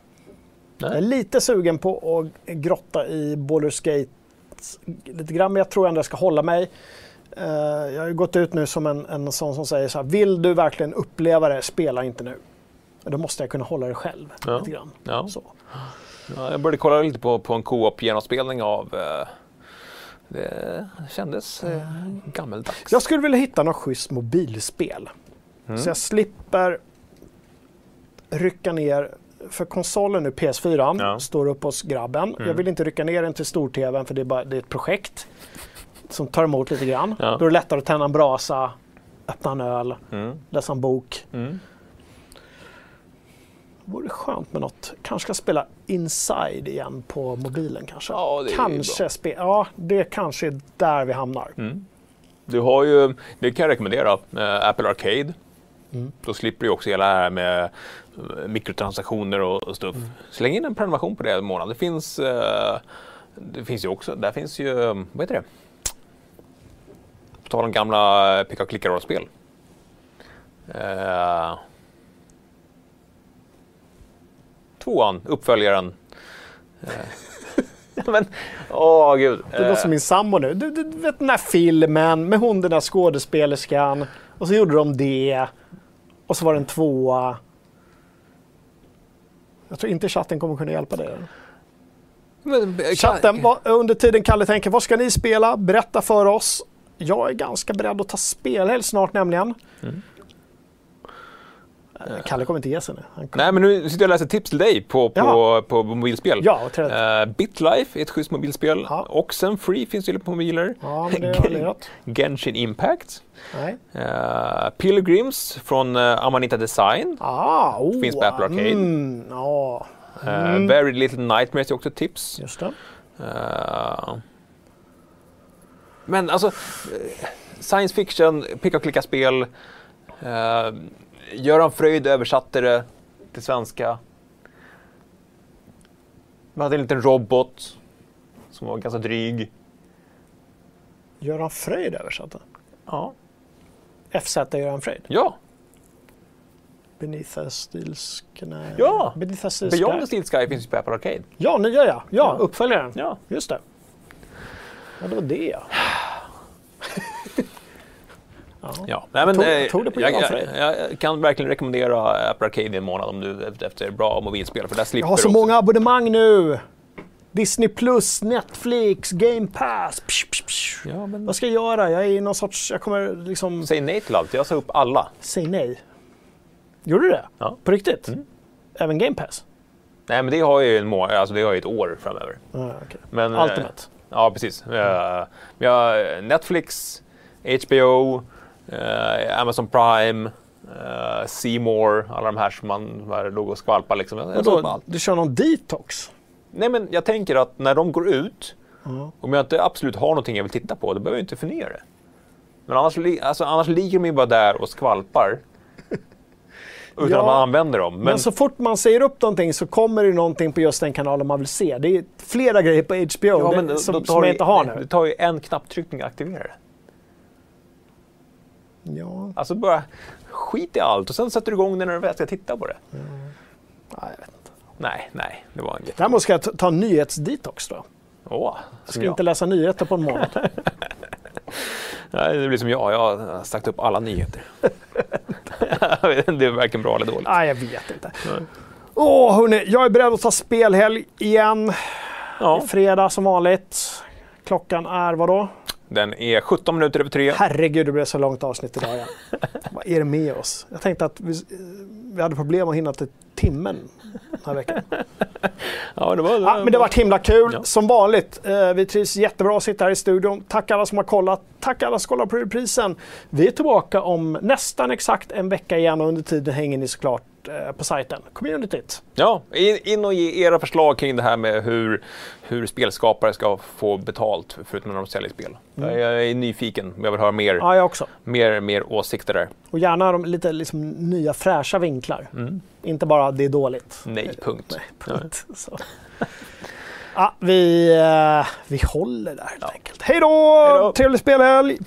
Speaker 2: Nej.
Speaker 1: Jag är lite sugen på att grotta i Baldur's Gate lite grann, men jag tror ändå jag ska hålla mig. Eh, jag har ju gått ut nu som en, en sån som säger så här, vill du verkligen uppleva det, spela inte nu. Då måste jag kunna hålla det själv.
Speaker 2: Ja.
Speaker 1: Lite grann.
Speaker 2: Ja.
Speaker 1: Så.
Speaker 2: Ja, jag började kolla lite på, på en co-op genomspelning av eh, det kändes eh, gammeldags.
Speaker 1: Jag skulle vilja hitta något schysst mobilspel.
Speaker 2: Mm.
Speaker 1: Så jag slipper rycka ner, för konsolen nu, PS4,
Speaker 2: Ja.
Speaker 1: står upp hos grabben. Jag
Speaker 2: Mm.
Speaker 1: vill inte rycka ner den till stor-tvn för det är, bara, det är ett projekt som tar emot lite grann.
Speaker 2: Ja.
Speaker 1: Då är det lättare att tända en brasa, öppna en öl,
Speaker 2: Mm.
Speaker 1: läsa en bok.
Speaker 2: Mm.
Speaker 1: Det vore skönt med något. Kanske ska spela Inside igen på mobilen kanske.
Speaker 2: Ja, det
Speaker 1: kanske spe- ja, det kanske är där vi hamnar.
Speaker 2: Mm. Du har ju, det kan jag rekommendera, eh, Apple Arcade.
Speaker 1: Mm.
Speaker 2: Då slipper du också hela det här med eh, mikrotransaktioner och, och stuff.
Speaker 1: Mm.
Speaker 2: Släng in en prenumeration på det en månad. Det finns, eh, det finns ju också, där finns ju, eh, vad heter det? På tal om gamla picka och klicka-rollspel. Eh, tvåan, uppföljaren. Eh, [laughs] men, åh gud.
Speaker 1: Det låter som min sambo nu. Du, du vet den där filmen med hon den där skådespelerskan. Och så gjorde de det. Och så var det en tvåa. Jag tror inte chatten kommer kunna hjälpa dig.
Speaker 2: Men, eh,
Speaker 1: Chatten, vad- under tiden Kalle tänker, vad ska ni spela? Berätta för oss. Jag är ganska beredd att ta spelhelg snart nämligen.
Speaker 2: Mm.
Speaker 1: Eh, Kalle kommer inte ge sig nu. Kommer...
Speaker 2: Nej, men nu sitter jag och läser tips till dig på, på,
Speaker 1: Jaha.
Speaker 2: på mobilspel.
Speaker 1: Ja.
Speaker 2: Eh, BitLife är ett schysst mobilspel.
Speaker 1: Ja.
Speaker 2: Oxenfree finns ju på mobiler.
Speaker 1: Ja, men det lirat. [laughs]
Speaker 2: Genshin Impact.
Speaker 1: Nej.
Speaker 2: Eh, Pilgrims från uh, Amanita Design.
Speaker 1: Ah, oh,
Speaker 2: Finns på Apple Arcade.
Speaker 1: Mm, ja,
Speaker 2: Eh, Very Little Nightmares är också ett tips.
Speaker 1: just det.
Speaker 2: Eh, men alltså, science fiction, picka och klicka-spel. Göran Fröjd översatte det till svenska. Man hade en liten robot som var ganska dryg.
Speaker 1: Göran Fröjd översatte.
Speaker 2: Ja.
Speaker 1: FZ Göran Fröjd.
Speaker 2: Ja,
Speaker 1: Beneath the Steel Sky.
Speaker 2: Ja!
Speaker 1: Beneath the Steel
Speaker 2: Beyond the Steel Sky finns ju på Apple Arcade.
Speaker 1: Ja, nya ja. Ja, uppföljaren.
Speaker 2: Ja.
Speaker 1: Just det. Ja, det var det ja. [sighs] [laughs]
Speaker 2: Ja, nej, men,
Speaker 1: tog-
Speaker 2: eh,
Speaker 1: jag tog på
Speaker 2: jag, jag, jag kan verkligen rekommendera Apple Arcade en månad om du efter bra mobilspel. För där slipper
Speaker 1: Jag har så
Speaker 2: också-
Speaker 1: många abonnemang nu. Disney Plus, Netflix, Game Pass. Psh, psh, psh.
Speaker 2: Ja, men
Speaker 1: Vad ska jag göra? Jag är i någon sorts... Jag kommer liksom...
Speaker 2: säg nej till allt. Jag sa upp alla.
Speaker 1: Säg nej. Gjorde du det?
Speaker 2: Ja. Mm.
Speaker 1: På riktigt? Även Game Pass?
Speaker 2: Nej, men det har ju en må- alltså det har ju ett år framöver.
Speaker 1: Ja, okej.
Speaker 2: Men, eh,
Speaker 1: Ultimate.
Speaker 2: Ja, precis. Eh, Vi har Netflix, HBO, eh, Amazon Prime, eh, More, alla de här som man här låg och skvalpade. Liksom.
Speaker 1: Du kör någon detox?
Speaker 2: Nej, men jag tänker att när de går ut, om jag inte absolut har någonting jag vill titta på, då behöver jag inte förnya det. Men annars, alltså, annars ligger de ju bara där och skvalpar. [laughs] utan
Speaker 1: Ja,
Speaker 2: att man använder dem. Men,
Speaker 1: Men så fort man säger upp någonting så kommer det någonting på just den kanalen man vill se. Det är flera grejer på HBO
Speaker 2: ja,
Speaker 1: det,
Speaker 2: men
Speaker 1: som, som jag
Speaker 2: det-
Speaker 1: inte har
Speaker 2: Det
Speaker 1: nu.
Speaker 2: tar ju en knapptryckning att aktivera det.
Speaker 1: Ja,
Speaker 2: Alltså bara skit i allt och sen sätter du igång det när du väl ska titta på det.
Speaker 1: nej, jag vet inte.
Speaker 2: Nej, nej, det var en jätte...
Speaker 1: Däremot ska jag ta- ta nyhetsdetox då.
Speaker 2: Åh,
Speaker 1: Jag ska
Speaker 2: jag.
Speaker 1: inte läsa nyheter på en månad. [laughs]
Speaker 2: Nej, det blir som jag, jag har sagt upp alla nyheter. [laughs] Det är varken bra eller dåligt.
Speaker 1: Nej, jag vet inte. Åh, hörni, jag är beredd att ta spelhelg igen.
Speaker 2: Ja,
Speaker 1: Fredag som vanligt. Klockan är vad då?
Speaker 2: den är 17 minuter över tre.
Speaker 1: Herregud, det blev så långt avsnitt idag igen. [laughs] vad är det med oss? Jag tänkte att vi, vi hade problem att hinna till timmen den här veckan. [laughs]
Speaker 2: Ja, det var,
Speaker 1: Ja, men det har varit himla kul.
Speaker 2: Ja.
Speaker 1: Som vanligt. Eh, vi trivs jättebra att sitta här i studion. Tack alla som har kollat. Tack alla som kollar på reprisen. Vi är tillbaka om nästan exakt en vecka igen och under tiden hänger ni såklart på sajten. Communityt.
Speaker 2: Ja, in, in och ge era förslag kring det här med hur, hur spelskapare ska få betalt förutom när de säljer spel. Jag, jag är nyfiken, jag vill höra mer,
Speaker 1: Ja, jag också.
Speaker 2: mer, mer åsikter där.
Speaker 1: Och gärna de lite liksom, nya fräscha vinklar. Inte bara det är dåligt.
Speaker 2: Nej, punkt.
Speaker 1: Nej, punkt. Så. Ja, vi, eh, vi håller där helt enkelt. Hej då!
Speaker 2: Hej då!
Speaker 1: Trevlig spelhelg!